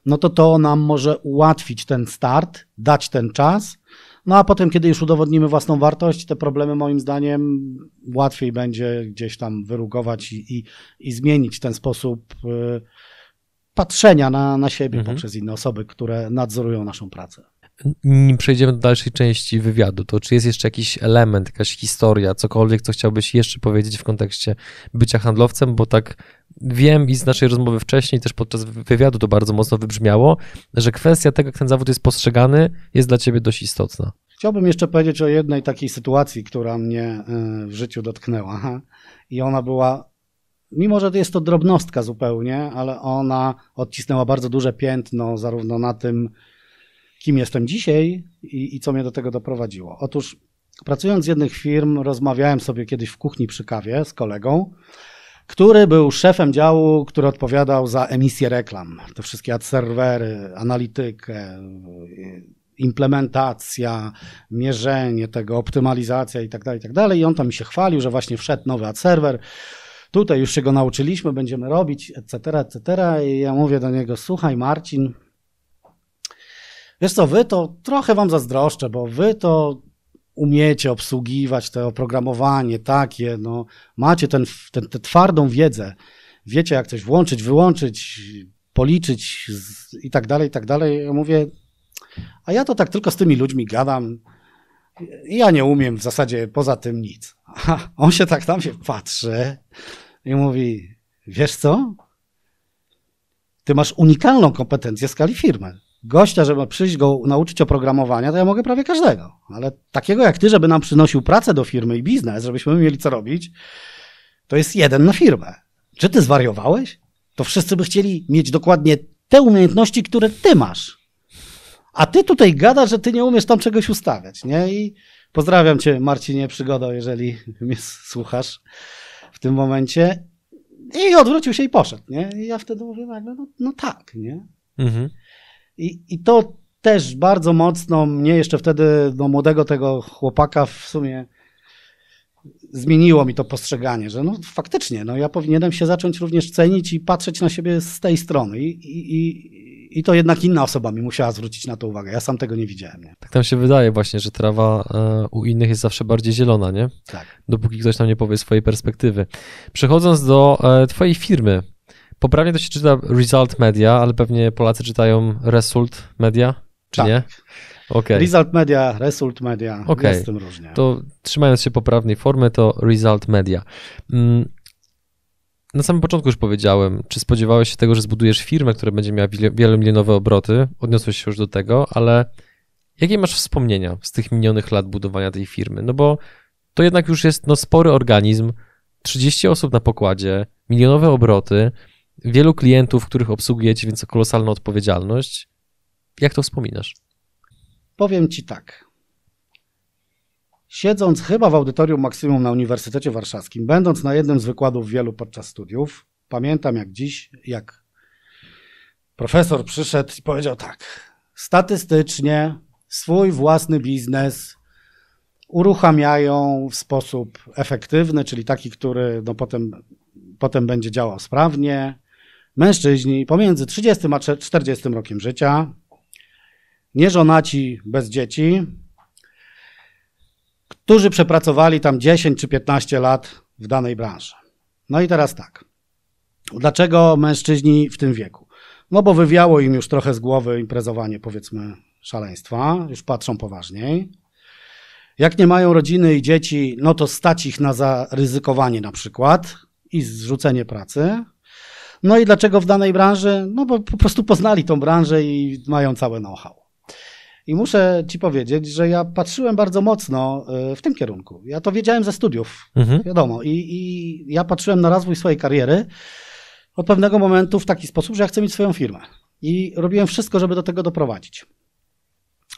Speaker 2: no to to nam może ułatwić ten start, dać ten czas, no a potem, kiedy już udowodnimy własną wartość, te problemy moim zdaniem łatwiej będzie gdzieś tam wyrugować i, i, i zmienić ten sposób y, patrzenia na, na siebie mhm. poprzez inne osoby, które nadzorują naszą pracę.
Speaker 1: Nim przejdziemy do dalszej części wywiadu, to czy jest jeszcze jakiś element, jakaś historia, cokolwiek, co chciałbyś jeszcze powiedzieć w kontekście bycia handlowcem, bo tak wiem i z naszej rozmowy wcześniej, też podczas wywiadu to bardzo mocno wybrzmiało, że kwestia tego, jak ten zawód jest postrzegany, jest dla ciebie dość istotna.
Speaker 2: Chciałbym jeszcze powiedzieć o jednej takiej sytuacji, która mnie e, w życiu dotknęła. I ona była mimo że jest to drobnostka zupełnie, ale ona odcisnęła bardzo duże piętno zarówno na tym, kim jestem dzisiaj i, i co mnie do tego doprowadziło. Otóż pracując z jednych firm, rozmawiałem sobie kiedyś w kuchni przy kawie z kolegą, który był szefem działu, który odpowiadał za emisję reklam. Te wszystkie ad serwery, analitykę, implementacja, mierzenie tego, optymalizacja i tak dalej, i tak dalej. I on tam mi się chwalił, że właśnie wszedł nowy ad serwer, tutaj już się go nauczyliśmy, będziemy robić, etc., etc. I ja mówię do niego, słuchaj Marcin, wiesz co, wy to trochę wam zazdroszczę, bo wy to umiecie obsługiwać to oprogramowanie takie, no, macie ten, ten, tę twardą wiedzę, wiecie jak coś włączyć, wyłączyć, policzyć i tak dalej, i tak dalej. Ja mówię, a ja to tak tylko z tymi ludźmi gadam ja nie umiem w zasadzie poza tym nic. A on się tak na mnie patrzy i mówi, wiesz co? Ty masz unikalną kompetencję w skali firmy. Gościa, żeby przyjść go nauczyć oprogramowania, to ja mogę prawie każdego. Ale takiego jak ty, żeby nam przynosił pracę do firmy i biznes, żebyśmy mieli co robić, to jest jeden na firmę. Czy ty zwariowałeś? To wszyscy by chcieli mieć dokładnie te umiejętności, które ty masz. A ty tutaj gadasz, że ty nie umiesz tam czegoś ustawiać, nie? I pozdrawiam cię, Marcinie Przygodo, jeżeli mnie słuchasz w tym momencie. I odwrócił się i poszedł, nie? I ja wtedy mówię nagle, no, no tak, nie?
Speaker 1: Mhm.
Speaker 2: I, I to też bardzo mocno mnie jeszcze wtedy, do młodego tego chłopaka w sumie zmieniło mi to postrzeganie, że no faktycznie, no ja powinienem się zacząć również cenić i patrzeć na siebie z tej strony. I, i, i, i to jednak inna osoba mi musiała zwrócić na to uwagę. Ja sam tego nie widziałem. Nie?
Speaker 1: Tak nam się wydaje właśnie, że trawa e, u innych jest zawsze bardziej zielona, nie?
Speaker 2: Tak.
Speaker 1: Dopóki ktoś nam nie powie swojej perspektywy. Przechodząc do e, twojej firmy, poprawnie to się czyta Result Media, ale pewnie Polacy czytają Result Media, czy
Speaker 2: Tak.
Speaker 1: nie? Okej.
Speaker 2: Result Media, Result Media,
Speaker 1: Okej.
Speaker 2: jest tym różnie.
Speaker 1: To trzymając się poprawnej formy, to Result Media. Mm, Na samym początku już powiedziałem, czy spodziewałeś się tego, że zbudujesz firmę, która będzie miała wielomilionowe obroty? Odniosłeś się już do tego, ale jakie masz wspomnienia z tych minionych lat budowania tej firmy? No bo to jednak już jest no, spory organizm, 30 osób na pokładzie, milionowe obroty, wielu klientów, których obsługujecie, więc kolosalna odpowiedzialność. Jak to wspominasz?
Speaker 2: Powiem ci tak. Siedząc chyba w audytorium Maksymum na Uniwersytecie Warszawskim, będąc na jednym z wykładów wielu podczas studiów, pamiętam jak dziś, jak profesor przyszedł i powiedział tak. Statystycznie swój własny biznes uruchamiają w sposób efektywny, czyli taki, który no potem, potem będzie działał sprawnie. Mężczyźni pomiędzy 30 a 40 rokiem życia, nieżonaci bez dzieci, którzy przepracowali tam 10 czy 15 lat w danej branży. No i teraz tak. Dlaczego mężczyźni w tym wieku? No bo wywiało im już trochę z głowy imprezowanie, powiedzmy, szaleństwa, już patrzą poważniej. Jak nie mają rodziny i dzieci, no to stać ich na zaryzykowanie na przykład i zrzucenie pracy. No i dlaczego w danej branży? No bo po prostu poznali tą branżę i mają całe know-how. I muszę ci powiedzieć, że ja patrzyłem bardzo mocno y, w tym kierunku. Ja to wiedziałem ze studiów,
Speaker 1: Mhm.
Speaker 2: wiadomo. I, I ja patrzyłem na rozwój swojej kariery od pewnego momentu w taki sposób, że ja chcę mieć swoją firmę. I robiłem wszystko, żeby do tego doprowadzić.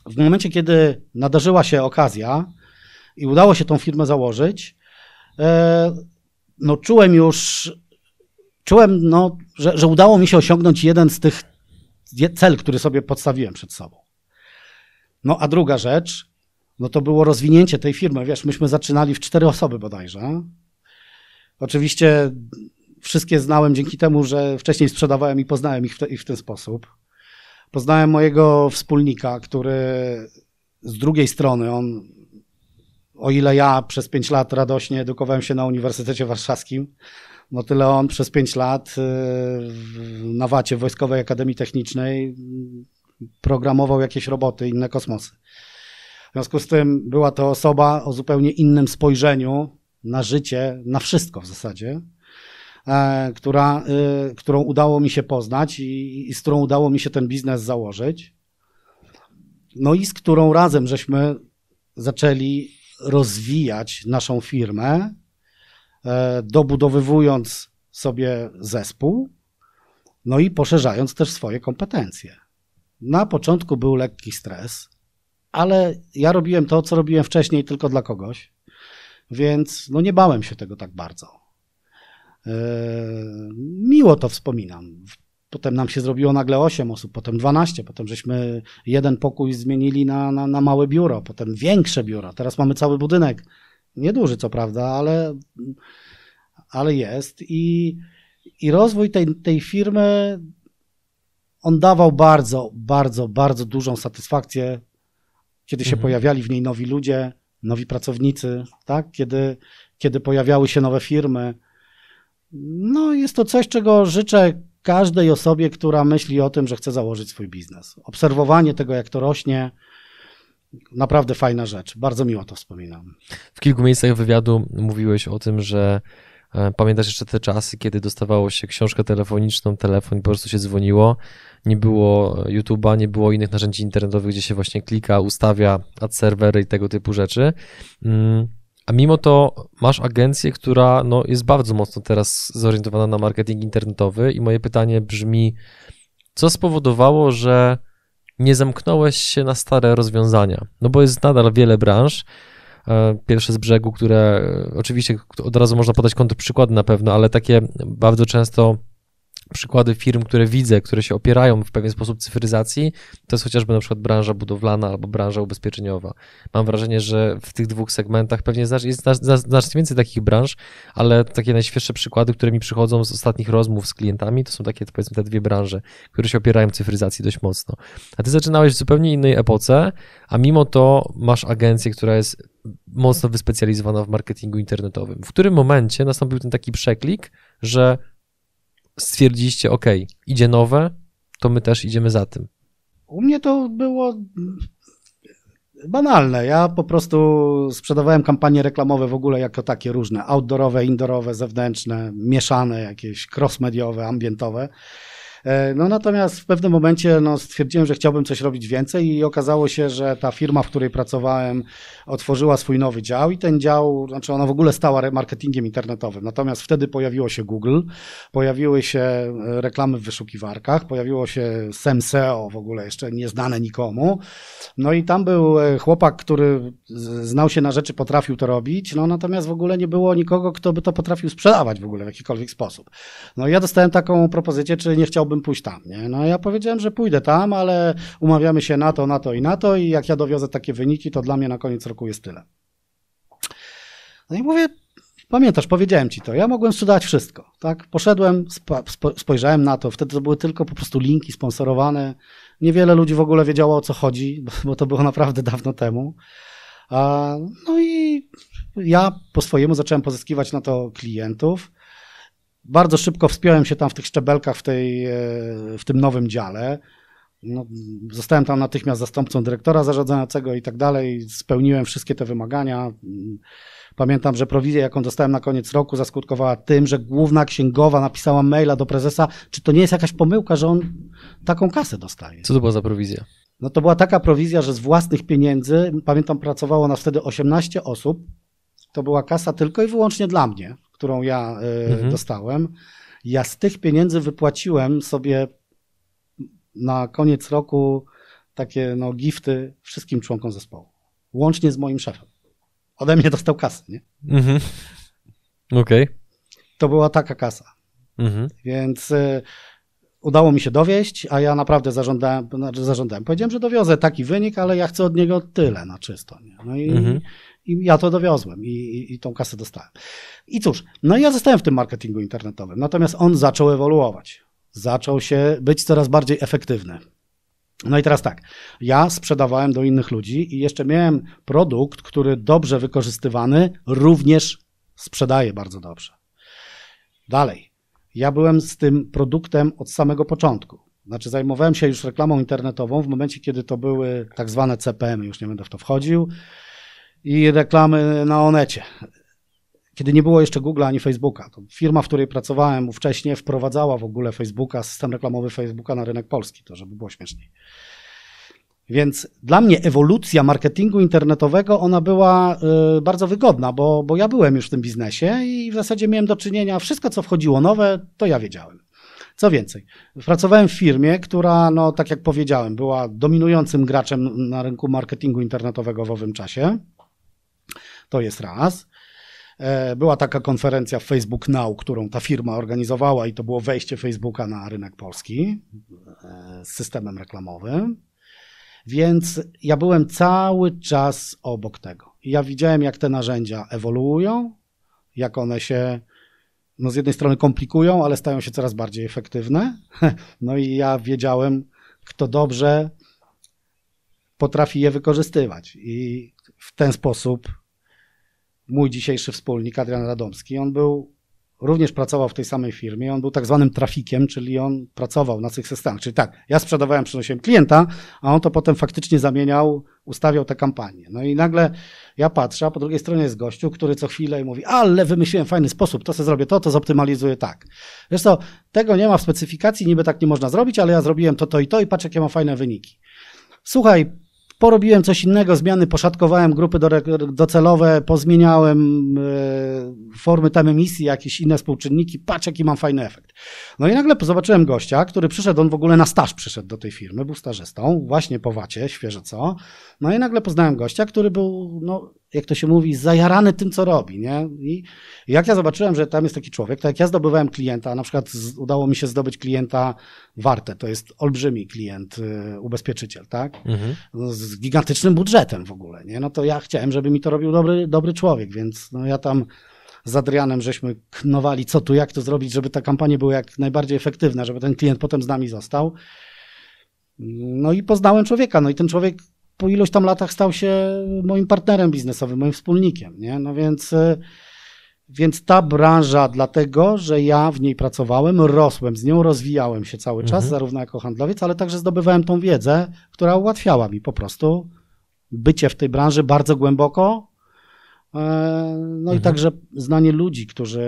Speaker 2: W momencie, kiedy nadarzyła się okazja i udało się tą firmę założyć, e, no czułem już, czułem, no, że, że udało mi się osiągnąć jeden z tych cel, który sobie podstawiłem przed sobą. No a druga rzecz, no to było rozwinięcie tej firmy. Wiesz, myśmy zaczynali w cztery osoby bodajże. Oczywiście wszystkie znałem dzięki temu, że wcześniej sprzedawałem i poznałem ich w, te, ich w ten sposób. Poznałem mojego wspólnika, który z drugiej strony, on, o ile ja przez pięć lat radośnie edukowałem się na Uniwersytecie Warszawskim, no tyle on przez pięć lat y, na Wacie Wojskowej Akademii Technicznej programował jakieś roboty, inne kosmosy. W związku z tym była to osoba o zupełnie innym spojrzeniu na życie, na wszystko w zasadzie, e, która, y, którą udało mi się poznać i, i z którą udało mi się ten biznes założyć. No i z którą razem żeśmy zaczęli rozwijać naszą firmę, e, dobudowywując sobie zespół, no i poszerzając też swoje kompetencje. Na początku był lekki stres, ale ja robiłem to, co robiłem wcześniej tylko dla kogoś, więc no nie bałem się tego tak bardzo. Eee, Miło to wspominam. Potem nam się zrobiło nagle 8 osób, potem 12, potem żeśmy jeden pokój zmienili na, na, na małe biuro, potem większe biuro. Teraz mamy cały budynek. Nieduży, co prawda, ale, ale jest. I, i rozwój tej, tej firmy on dawał bardzo, bardzo, bardzo dużą satysfakcję, kiedy się
Speaker 1: Mhm.
Speaker 2: pojawiali w niej nowi ludzie, nowi pracownicy, tak? Kiedy, kiedy pojawiały się nowe firmy. No, jest to coś, czego życzę każdej osobie, która myśli o tym, że chce założyć swój biznes. Obserwowanie tego, jak to rośnie naprawdę fajna rzecz. Bardzo miło to wspominam.
Speaker 1: W kilku miejscach wywiadu mówiłeś o tym, że pamiętasz jeszcze te czasy, kiedy dostawało się książkę telefoniczną, telefon po prostu się dzwoniło. Nie było YouTube'a, nie było innych narzędzi internetowych, gdzie się właśnie klika, ustawia ad serwery i tego typu rzeczy. Mm, a mimo to masz agencję, która no, jest bardzo mocno teraz zorientowana na marketing internetowy i moje pytanie brzmi, co spowodowało, że nie zamknąłeś się na stare rozwiązania? No bo jest nadal wiele branż, e, pierwsze z brzegu, które e, oczywiście od razu można podać kontrprzykłady na pewno, ale takie bardzo często przykłady firm, które widzę, które się opierają w pewien sposób cyfryzacji, to jest chociażby na przykład branża budowlana albo branża ubezpieczeniowa. Mam wrażenie, że w tych dwóch segmentach pewnie jest znacznie więcej takich branż, ale takie najświeższe przykłady, które mi przychodzą z ostatnich rozmów z klientami, to są takie powiedzmy te dwie branże, które się opierają w cyfryzacji dość mocno. A ty zaczynałeś w zupełnie innej epoce, a mimo to masz agencję, która jest mocno wyspecjalizowana w marketingu internetowym. W którym momencie nastąpił ten taki przeklik, że stwierdziliście, ok, idzie nowe, to my też idziemy za tym?
Speaker 2: U mnie to było banalne. Ja po prostu sprzedawałem kampanie reklamowe w ogóle jako takie różne, outdoorowe, indoorowe, zewnętrzne, mieszane, jakieś crossmediowe, ambientowe. E, no natomiast w pewnym momencie no, stwierdziłem, że chciałbym coś robić więcej i okazało się, że ta firma, w której pracowałem, otworzyła swój nowy dział i ten dział, znaczy ona w ogóle stała marketingiem internetowym. Natomiast wtedy pojawiło się Google, pojawiły się e, reklamy w wyszukiwarkach, pojawiło się SEO w ogóle jeszcze nieznane nikomu. No i tam był e, chłopak, który znał się na rzeczy, potrafił to robić, no natomiast w ogóle nie było nikogo, kto by to potrafił sprzedawać w ogóle w jakikolwiek sposób. No i ja dostałem taką propozycję, czy nie chciałbym pójść tam, nie? No ja powiedziałem, że pójdę tam, ale umawiamy się na to, na to i na to i jak ja dowiozę takie wyniki, to dla mnie na koniec roku jest tyle. No i mówię, pamiętasz, powiedziałem ci to, ja mogłem sprzedawać wszystko, tak? Poszedłem, spojrzałem na to, wtedy to były tylko po prostu linki sponsorowane, niewiele ludzi w ogóle wiedziało o co chodzi, bo to było naprawdę dawno temu. No i ja po swojemu zacząłem pozyskiwać na to klientów. Bardzo szybko wspiąłem się tam w tych szczebelkach w, tej, e, w tym nowym dziale. No, zostałem tam natychmiast zastępcą dyrektora zarządzającego i tak dalej. Spełniłem wszystkie te wymagania. Pamiętam, że prowizja, jaką dostałem na koniec roku, zaskutkowała tym, że główna księgowa napisała maila do prezesa, czy to nie jest jakaś pomyłka, że on taką kasę dostaje.
Speaker 1: Co to była za prowizja?
Speaker 2: No to była taka prowizja, że z własnych pieniędzy, pamiętam, pracowało nas wtedy 18 osób. To była kasa tylko i wyłącznie dla mnie którą ja y, mhm. dostałem. Ja z tych pieniędzy wypłaciłem sobie na koniec roku takie no, gifty wszystkim członkom zespołu. Łącznie z moim szefem. Ode mnie dostał kasę, nie? Mhm.
Speaker 1: Okej. Okay.
Speaker 2: To była taka kasa. Mhm. Więc y, udało mi się dowieść, a ja naprawdę zażądałem, znaczy zażądałem. Powiedziałem, że dowiozę taki wynik, ale ja chcę od niego tyle na czysto. Nie? No i, mhm. I ja to dowiozłem i, i, i tą kasę dostałem. I cóż, no i ja zostałem w tym marketingu internetowym. Natomiast on zaczął ewoluować. Zaczął się być coraz bardziej efektywny. No i teraz tak, ja sprzedawałem do innych ludzi i jeszcze miałem produkt, który dobrze wykorzystywany również sprzedaje bardzo dobrze. Dalej, ja byłem z tym produktem od samego początku. Znaczy, zajmowałem się już reklamą internetową w momencie, kiedy to były tak zwane CPM, już nie będę w to wchodził i reklamy na Onecie. Kiedy nie było jeszcze Google ani Facebooka. Firma, w której pracowałem wcześniej, wprowadzała w ogóle Facebooka, system reklamowy Facebooka na rynek polski, to żeby było śmieszniej. Więc dla mnie ewolucja marketingu internetowego, ona była y, bardzo wygodna, bo, bo ja byłem już w tym biznesie i w zasadzie miałem do czynienia, wszystko co wchodziło nowe, to ja wiedziałem. Co więcej, pracowałem w firmie, która, no tak jak powiedziałem, była dominującym graczem na rynku marketingu internetowego w owym czasie. To jest raz. E, była taka konferencja Facebook Now, którą ta firma organizowała i to było wejście Facebooka na rynek polski e, z systemem reklamowym. Więc ja byłem cały czas obok tego. I ja widziałem, jak te narzędzia ewoluują, jak one się no z jednej strony komplikują, ale stają się coraz bardziej efektywne. No i ja wiedziałem, kto dobrze potrafi je wykorzystywać. I w ten sposób mój dzisiejszy wspólnik, Adrian Radomski, on był również pracował w tej samej firmie. On był tak zwanym trafikiem, czyli on pracował na tych systemach. Czyli tak, ja sprzedawałem, przynosiłem klienta, a on to potem faktycznie zamieniał, ustawiał te kampanie. No i nagle ja patrzę, a po drugiej stronie jest gościu, który co chwilę mówi, ale wymyśliłem fajny sposób, to sobie zrobię to, to zoptymalizuję tak. Zresztą tego nie ma w specyfikacji, niby tak nie można zrobić, ale ja zrobiłem to, to i to i patrz, jakie mam fajne wyniki. Słuchaj, porobiłem coś innego, zmiany, poszatkowałem grupy do, docelowe, pozmieniałem e, formy tam emisji, jakieś inne współczynniki, patrz jaki mam fajny efekt. No i nagle zobaczyłem gościa, który przyszedł, on w ogóle na staż przyszedł do tej firmy, był stażystą, właśnie po wacie, świeżo co. No i nagle poznałem gościa, który był, no jak to się mówi, zajarany tym, co robi. Nie? I jak ja zobaczyłem, że tam jest taki człowiek, to jak ja zdobywałem klienta, na przykład udało mi się zdobyć klienta Warte, to jest olbrzymi klient, y, ubezpieczyciel, tak? Mhm. Z gigantycznym budżetem w ogóle, nie? No to ja chciałem, żeby mi to robił dobry, dobry człowiek, więc no ja tam z Adrianem żeśmy knowali, co tu, jak to zrobić, żeby ta kampania była jak najbardziej efektywna, żeby ten klient potem z nami został. No i poznałem człowieka, no i ten człowiek po iluś tam latach stał się moim partnerem biznesowym, moim wspólnikiem, nie? No więc, e, więc ta branża, dlatego, że ja w niej pracowałem, rosłem z nią, rozwijałem się cały czas, mhm. zarówno jako handlowiec, ale także zdobywałem tą wiedzę, która ułatwiała mi po prostu bycie w tej branży bardzo głęboko, e, no mhm. i także znanie ludzi, którzy,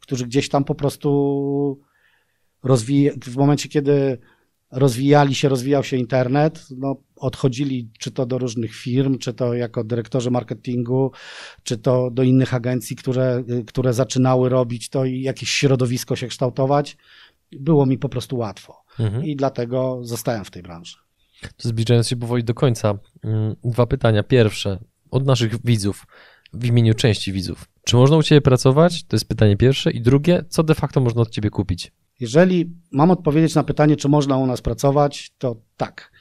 Speaker 2: którzy gdzieś tam po prostu rozwijają, w momencie, kiedy rozwijali się, rozwijał się internet, no, odchodzili czy to do różnych firm, czy to jako dyrektorzy marketingu, czy to do innych agencji, które, które zaczynały robić to i jakieś środowisko się kształtować. Było mi po prostu łatwo mhm. i dlatego zostałem w tej branży.
Speaker 1: Zbliżając się powoli do końca, mm, dwa pytania. Pierwsze, od naszych widzów, w imieniu części widzów. Czy można u Ciebie pracować? To jest pytanie pierwsze. I drugie, co de facto można od Ciebie kupić?
Speaker 2: Jeżeli mam odpowiedzieć na pytanie, czy można u nas pracować, to tak.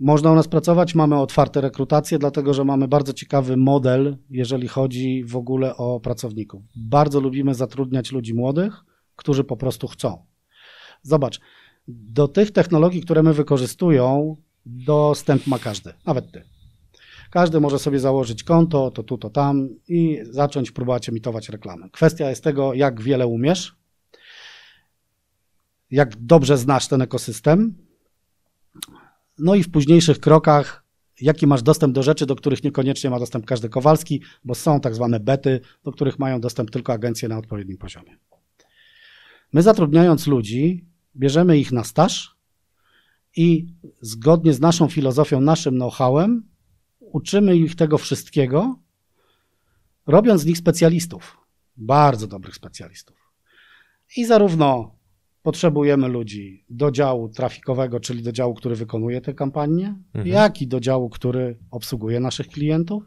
Speaker 2: Można u nas pracować, mamy otwarte rekrutacje, dlatego że mamy bardzo ciekawy model, jeżeli chodzi w ogóle o pracowników. Bardzo lubimy zatrudniać ludzi młodych, którzy po prostu chcą. Zobacz, do tych technologii, które my wykorzystują, dostęp ma każdy, nawet ty. Każdy może sobie założyć konto, to tu, to tam i zacząć próbować emitować reklamy. Kwestia jest tego, jak wiele umiesz, jak dobrze znasz ten ekosystem, no i w późniejszych krokach, jaki masz dostęp do rzeczy, do których niekoniecznie ma dostęp każdy Kowalski, bo są tak zwane bety, do których mają dostęp tylko agencje na odpowiednim poziomie. My zatrudniając ludzi, bierzemy ich na staż i zgodnie z naszą filozofią, naszym know-howem, uczymy ich tego wszystkiego, robiąc z nich specjalistów, bardzo dobrych specjalistów. I zarówno Potrzebujemy ludzi do działu trafikowego, czyli do działu, który wykonuje te kampanie, mhm. jak i do działu, który obsługuje naszych klientów.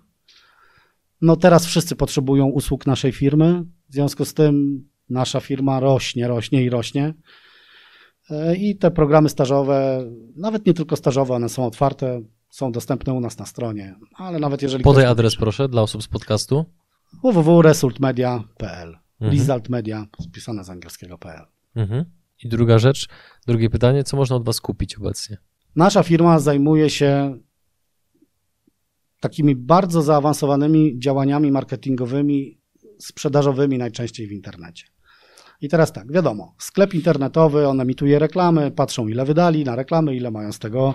Speaker 2: No teraz wszyscy potrzebują usług naszej firmy, w związku z tym nasza firma rośnie, rośnie i rośnie. E, I te programy stażowe, nawet nie tylko stażowe, one są otwarte, są dostępne u nas na stronie, ale nawet jeżeli...
Speaker 1: Podaj adres proszę dla osób z podcastu.
Speaker 2: www.resultmedia.pl mhm. Result Media, spisane z angielskiego.pl mhm.
Speaker 1: I druga rzecz, drugie pytanie, co można od Was kupić obecnie?
Speaker 2: Nasza firma zajmuje się takimi bardzo zaawansowanymi działaniami marketingowymi, sprzedażowymi najczęściej w internecie. I teraz tak, wiadomo, sklep internetowy, on emituje reklamy, patrzą ile wydali na reklamy, ile mają z tego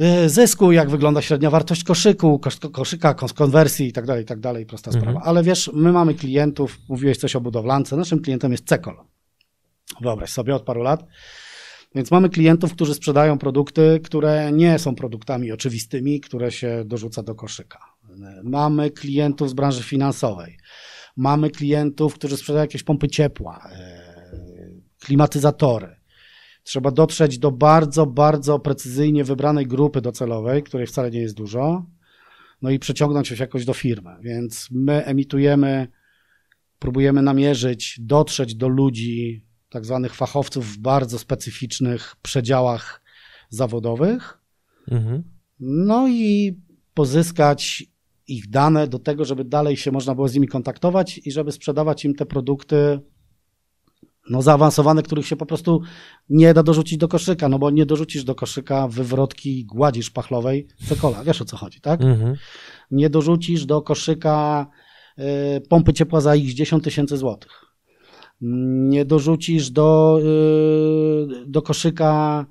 Speaker 2: e, zysku, jak wygląda średnia wartość koszyku, koszyka, konwersji i tak dalej, i tak dalej, prosta mhm. sprawa. Ale wiesz, my mamy klientów, mówiłeś coś o budowlance, naszym klientem jest Cekol. Wyobraź sobie od paru lat. Więc mamy klientów, którzy sprzedają produkty, które nie są produktami oczywistymi, które się dorzuca do koszyka. Mamy klientów z branży finansowej. Mamy klientów, którzy sprzedają jakieś pompy ciepła, e, klimatyzatory. Trzeba dotrzeć do bardzo, bardzo precyzyjnie wybranej grupy docelowej, której wcale nie jest dużo, no i przeciągnąć się jakoś do firmy. Więc my emitujemy, próbujemy namierzyć, dotrzeć do ludzi, tak zwanych fachowców w bardzo specyficznych przedziałach zawodowych. Mhm. No i pozyskać ich dane do tego, żeby dalej się można było z nimi kontaktować i żeby sprzedawać im te produkty no, zaawansowane, których się po prostu nie da dorzucić do koszyka, no bo nie dorzucisz do koszyka wywrotki gładzi szpachlowej cekola, wiesz o co chodzi, tak? Mhm. Nie dorzucisz do koszyka y, pompy ciepła za ich 10 tysięcy złotych. Nie dorzucisz do, y, do koszyka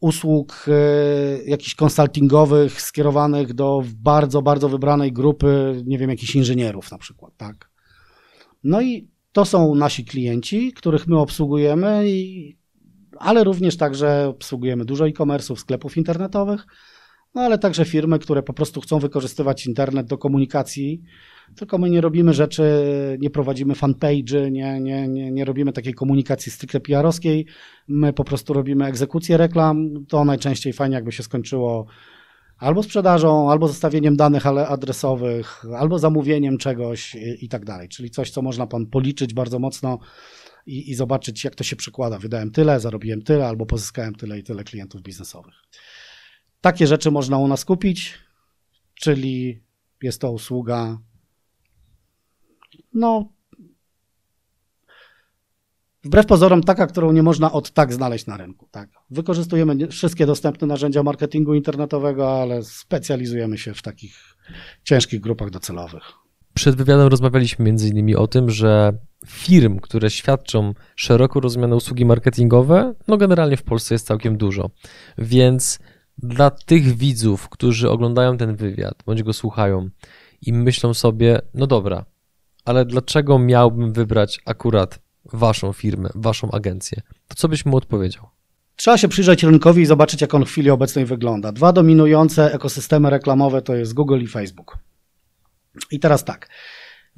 Speaker 2: usług y, jakichś konsultingowych skierowanych do bardzo, bardzo wybranej grupy, nie wiem, jakichś inżynierów na przykład, tak. No i to są nasi klienci, których my obsługujemy, i, ale również także obsługujemy dużo e-commerce'ów, sklepów internetowych, no ale także firmy, które po prostu chcą wykorzystywać internet do komunikacji, tylko my nie robimy rzeczy, nie prowadzimy fanpage'y, nie, nie, nie, nie robimy takiej komunikacji stricte PR-owskiej, my po prostu robimy egzekucję reklam, to najczęściej fajnie jakby się skończyło albo sprzedażą, albo zostawieniem danych ale adresowych, albo zamówieniem czegoś i, i tak dalej, czyli coś, co można pan policzyć bardzo mocno i, i zobaczyć, jak to się przekłada. Wydałem tyle, zarobiłem tyle, albo pozyskałem tyle i tyle klientów biznesowych. Takie rzeczy można u nas kupić, czyli jest to usługa, no, wbrew pozorom taka, którą nie można od tak znaleźć na rynku. Tak. Wykorzystujemy wszystkie dostępne narzędzia marketingu internetowego, ale specjalizujemy się w takich ciężkich grupach docelowych.
Speaker 1: Przed wywiadem rozmawialiśmy między innymi o tym, że firm, które świadczą szeroko rozumiane usługi marketingowe, no generalnie w Polsce jest całkiem dużo. Więc dla tych widzów, którzy oglądają ten wywiad, bądź go słuchają i myślą sobie, no dobra, ale dlaczego miałbym wybrać akurat waszą firmę, waszą agencję? To co byś mu odpowiedział?
Speaker 2: Trzeba się przyjrzeć rynkowi i zobaczyć, jak on w chwili obecnej wygląda. Dwa dominujące ekosystemy reklamowe to jest Google i Facebook. I teraz tak.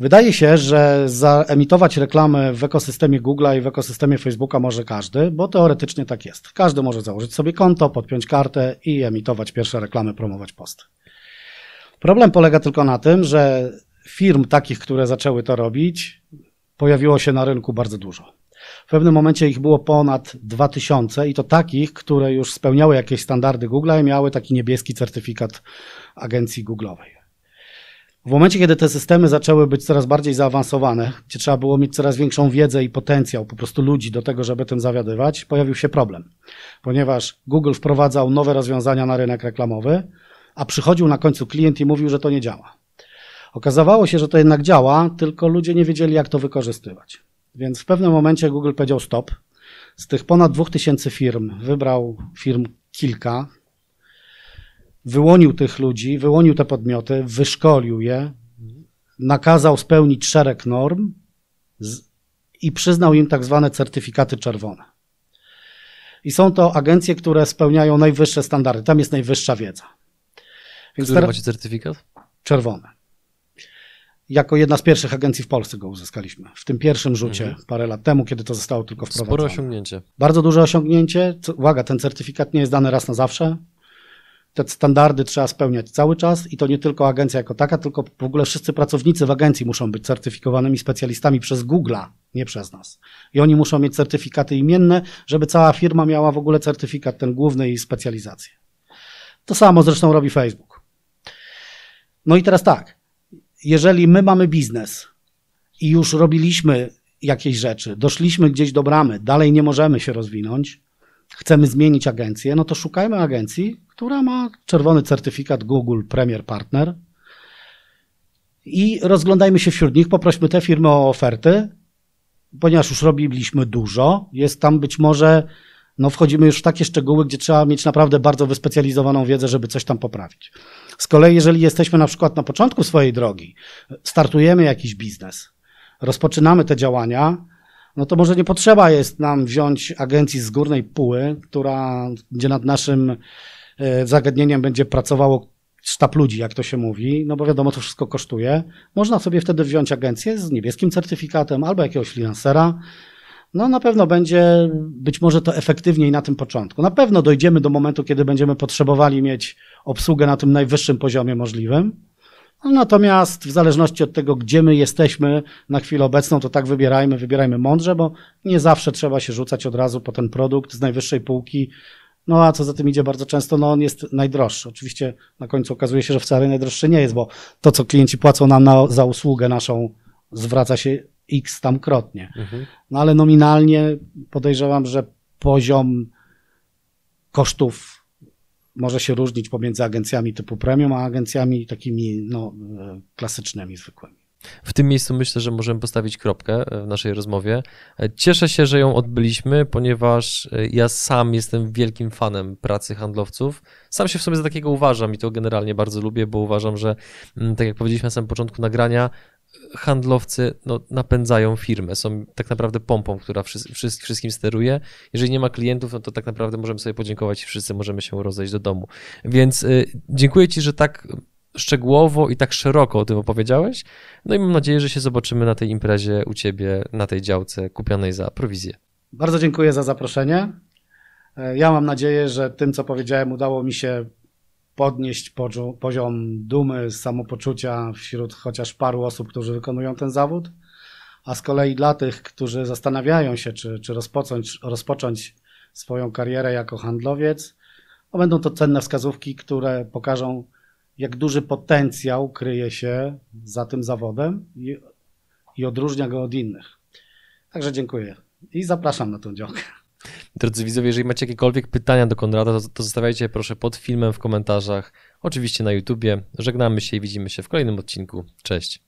Speaker 2: Wydaje się, że zaemitować reklamy w ekosystemie Google'a i w ekosystemie Facebooka może każdy, bo teoretycznie tak jest. Każdy może założyć sobie konto, podpiąć kartę i emitować pierwsze reklamy, promować posty. Problem polega tylko na tym, że firm takich, które zaczęły to robić, pojawiło się na rynku bardzo dużo. W pewnym momencie ich było ponad 2000 i to takich, które już spełniały jakieś standardy Google i miały taki niebieski certyfikat agencji Google'owej. W momencie, kiedy te systemy zaczęły być coraz bardziej zaawansowane, gdzie trzeba było mieć coraz większą wiedzę i potencjał po prostu ludzi do tego, żeby tym zawiadywać, pojawił się problem. Ponieważ Google wprowadzał nowe rozwiązania na rynek reklamowy, a przychodził na końcu klient i mówił, że to nie działa. Okazało się, że to jednak działa, tylko ludzie nie wiedzieli, jak to wykorzystywać. Więc w pewnym momencie Google powiedział stop. Z tych ponad 2000 firm wybrał firm kilka, wyłonił tych ludzi, wyłonił te podmioty, wyszkolił je, nakazał spełnić szereg norm i przyznał im tak zwane certyfikaty czerwone. I są to agencje, które spełniają najwyższe standardy. Tam jest najwyższa wiedza.
Speaker 1: Więc Który macie certyfikat?
Speaker 2: Czerwone. Jako jedna z pierwszych agencji w Polsce go uzyskaliśmy. W tym pierwszym rzucie mhm. parę lat temu, kiedy to zostało tylko wprowadzone.
Speaker 1: Spore osiągnięcie.
Speaker 2: Bardzo duże osiągnięcie. Uwaga, ten certyfikat nie jest dany raz na zawsze. Te standardy trzeba spełniać cały czas i to nie tylko agencja jako taka, tylko w ogóle wszyscy pracownicy w agencji muszą być certyfikowanymi specjalistami przez Google'a, nie przez nas. I oni muszą mieć certyfikaty imienne, żeby cała firma miała w ogóle certyfikat ten główny i specjalizację. To samo zresztą robi Facebook. No i teraz tak, jeżeli my mamy biznes i już robiliśmy jakieś rzeczy, doszliśmy gdzieś do bramy, dalej nie możemy się rozwinąć, chcemy zmienić agencję, no to szukajmy agencji, która ma czerwony certyfikat Google Premier Partner i rozglądajmy się wśród nich, poprośmy te firmy o oferty, ponieważ już robiliśmy dużo, jest tam być może, no wchodzimy już w takie szczegóły, gdzie trzeba mieć naprawdę bardzo wyspecjalizowaną wiedzę, żeby coś tam poprawić. Z kolei, jeżeli jesteśmy na przykład na początku swojej drogi, startujemy jakiś biznes, rozpoczynamy te działania, no to może nie potrzeba jest nam wziąć agencji z górnej póły, która, gdzie nad naszym zagadnieniem będzie pracowało sztab ludzi, jak to się mówi, no bo wiadomo, to wszystko kosztuje. Można sobie wtedy wziąć agencję z niebieskim certyfikatem albo jakiegoś freelancera. No na pewno będzie być może to efektywniej na tym początku. Na pewno dojdziemy do momentu, kiedy będziemy potrzebowali mieć obsługę na tym najwyższym poziomie możliwym. No, natomiast w zależności od tego, gdzie my jesteśmy na chwilę obecną, to tak wybierajmy, wybierajmy mądrze, bo nie zawsze trzeba się rzucać od razu po ten produkt z najwyższej półki. No a co za tym idzie bardzo często, no on jest najdroższy. Oczywiście na końcu okazuje się, że wcale najdroższy nie jest, bo to, co klienci płacą nam na, za usługę naszą, zwraca się x tam krotnie. Mhm. No ale nominalnie podejrzewam, że poziom kosztów może się różnić pomiędzy agencjami typu premium, a agencjami takimi no, klasycznymi, zwykłymi.
Speaker 1: W tym miejscu myślę, że możemy postawić kropkę w naszej rozmowie. Cieszę się, że ją odbyliśmy, ponieważ ja sam jestem wielkim fanem pracy handlowców. Sam się w sobie za takiego uważam i to generalnie bardzo lubię, bo uważam, że mm, tak jak powiedzieliśmy na samym początku nagrania, handlowcy no, napędzają firmę, są tak naprawdę pompą, która wszystkim steruje. Jeżeli nie ma klientów, no to tak naprawdę możemy sobie podziękować i wszyscy możemy się rozejść do domu. Więc dziękuję Ci, że tak szczegółowo i tak szeroko o tym opowiedziałeś. No i mam nadzieję, że się zobaczymy na tej imprezie u Ciebie, na tej działce kupionej za prowizję.
Speaker 2: Bardzo dziękuję za zaproszenie. Ja mam nadzieję, że tym, co powiedziałem, udało mi się podnieść poziom dumy, samopoczucia wśród chociaż paru osób, którzy wykonują ten zawód. A z kolei dla tych, którzy zastanawiają się, czy, czy rozpocząć, rozpocząć swoją karierę jako handlowiec, będą to cenne wskazówki, które pokażą, jak duży potencjał kryje się za tym zawodem i, i odróżnia go od innych. Także dziękuję i zapraszam na tę działkę.
Speaker 1: Drodzy widzowie, jeżeli macie jakiekolwiek pytania do Konrada, to, to zostawiajcie proszę pod filmem w komentarzach, oczywiście na YouTubie. Żegnamy się i widzimy się w kolejnym odcinku. Cześć.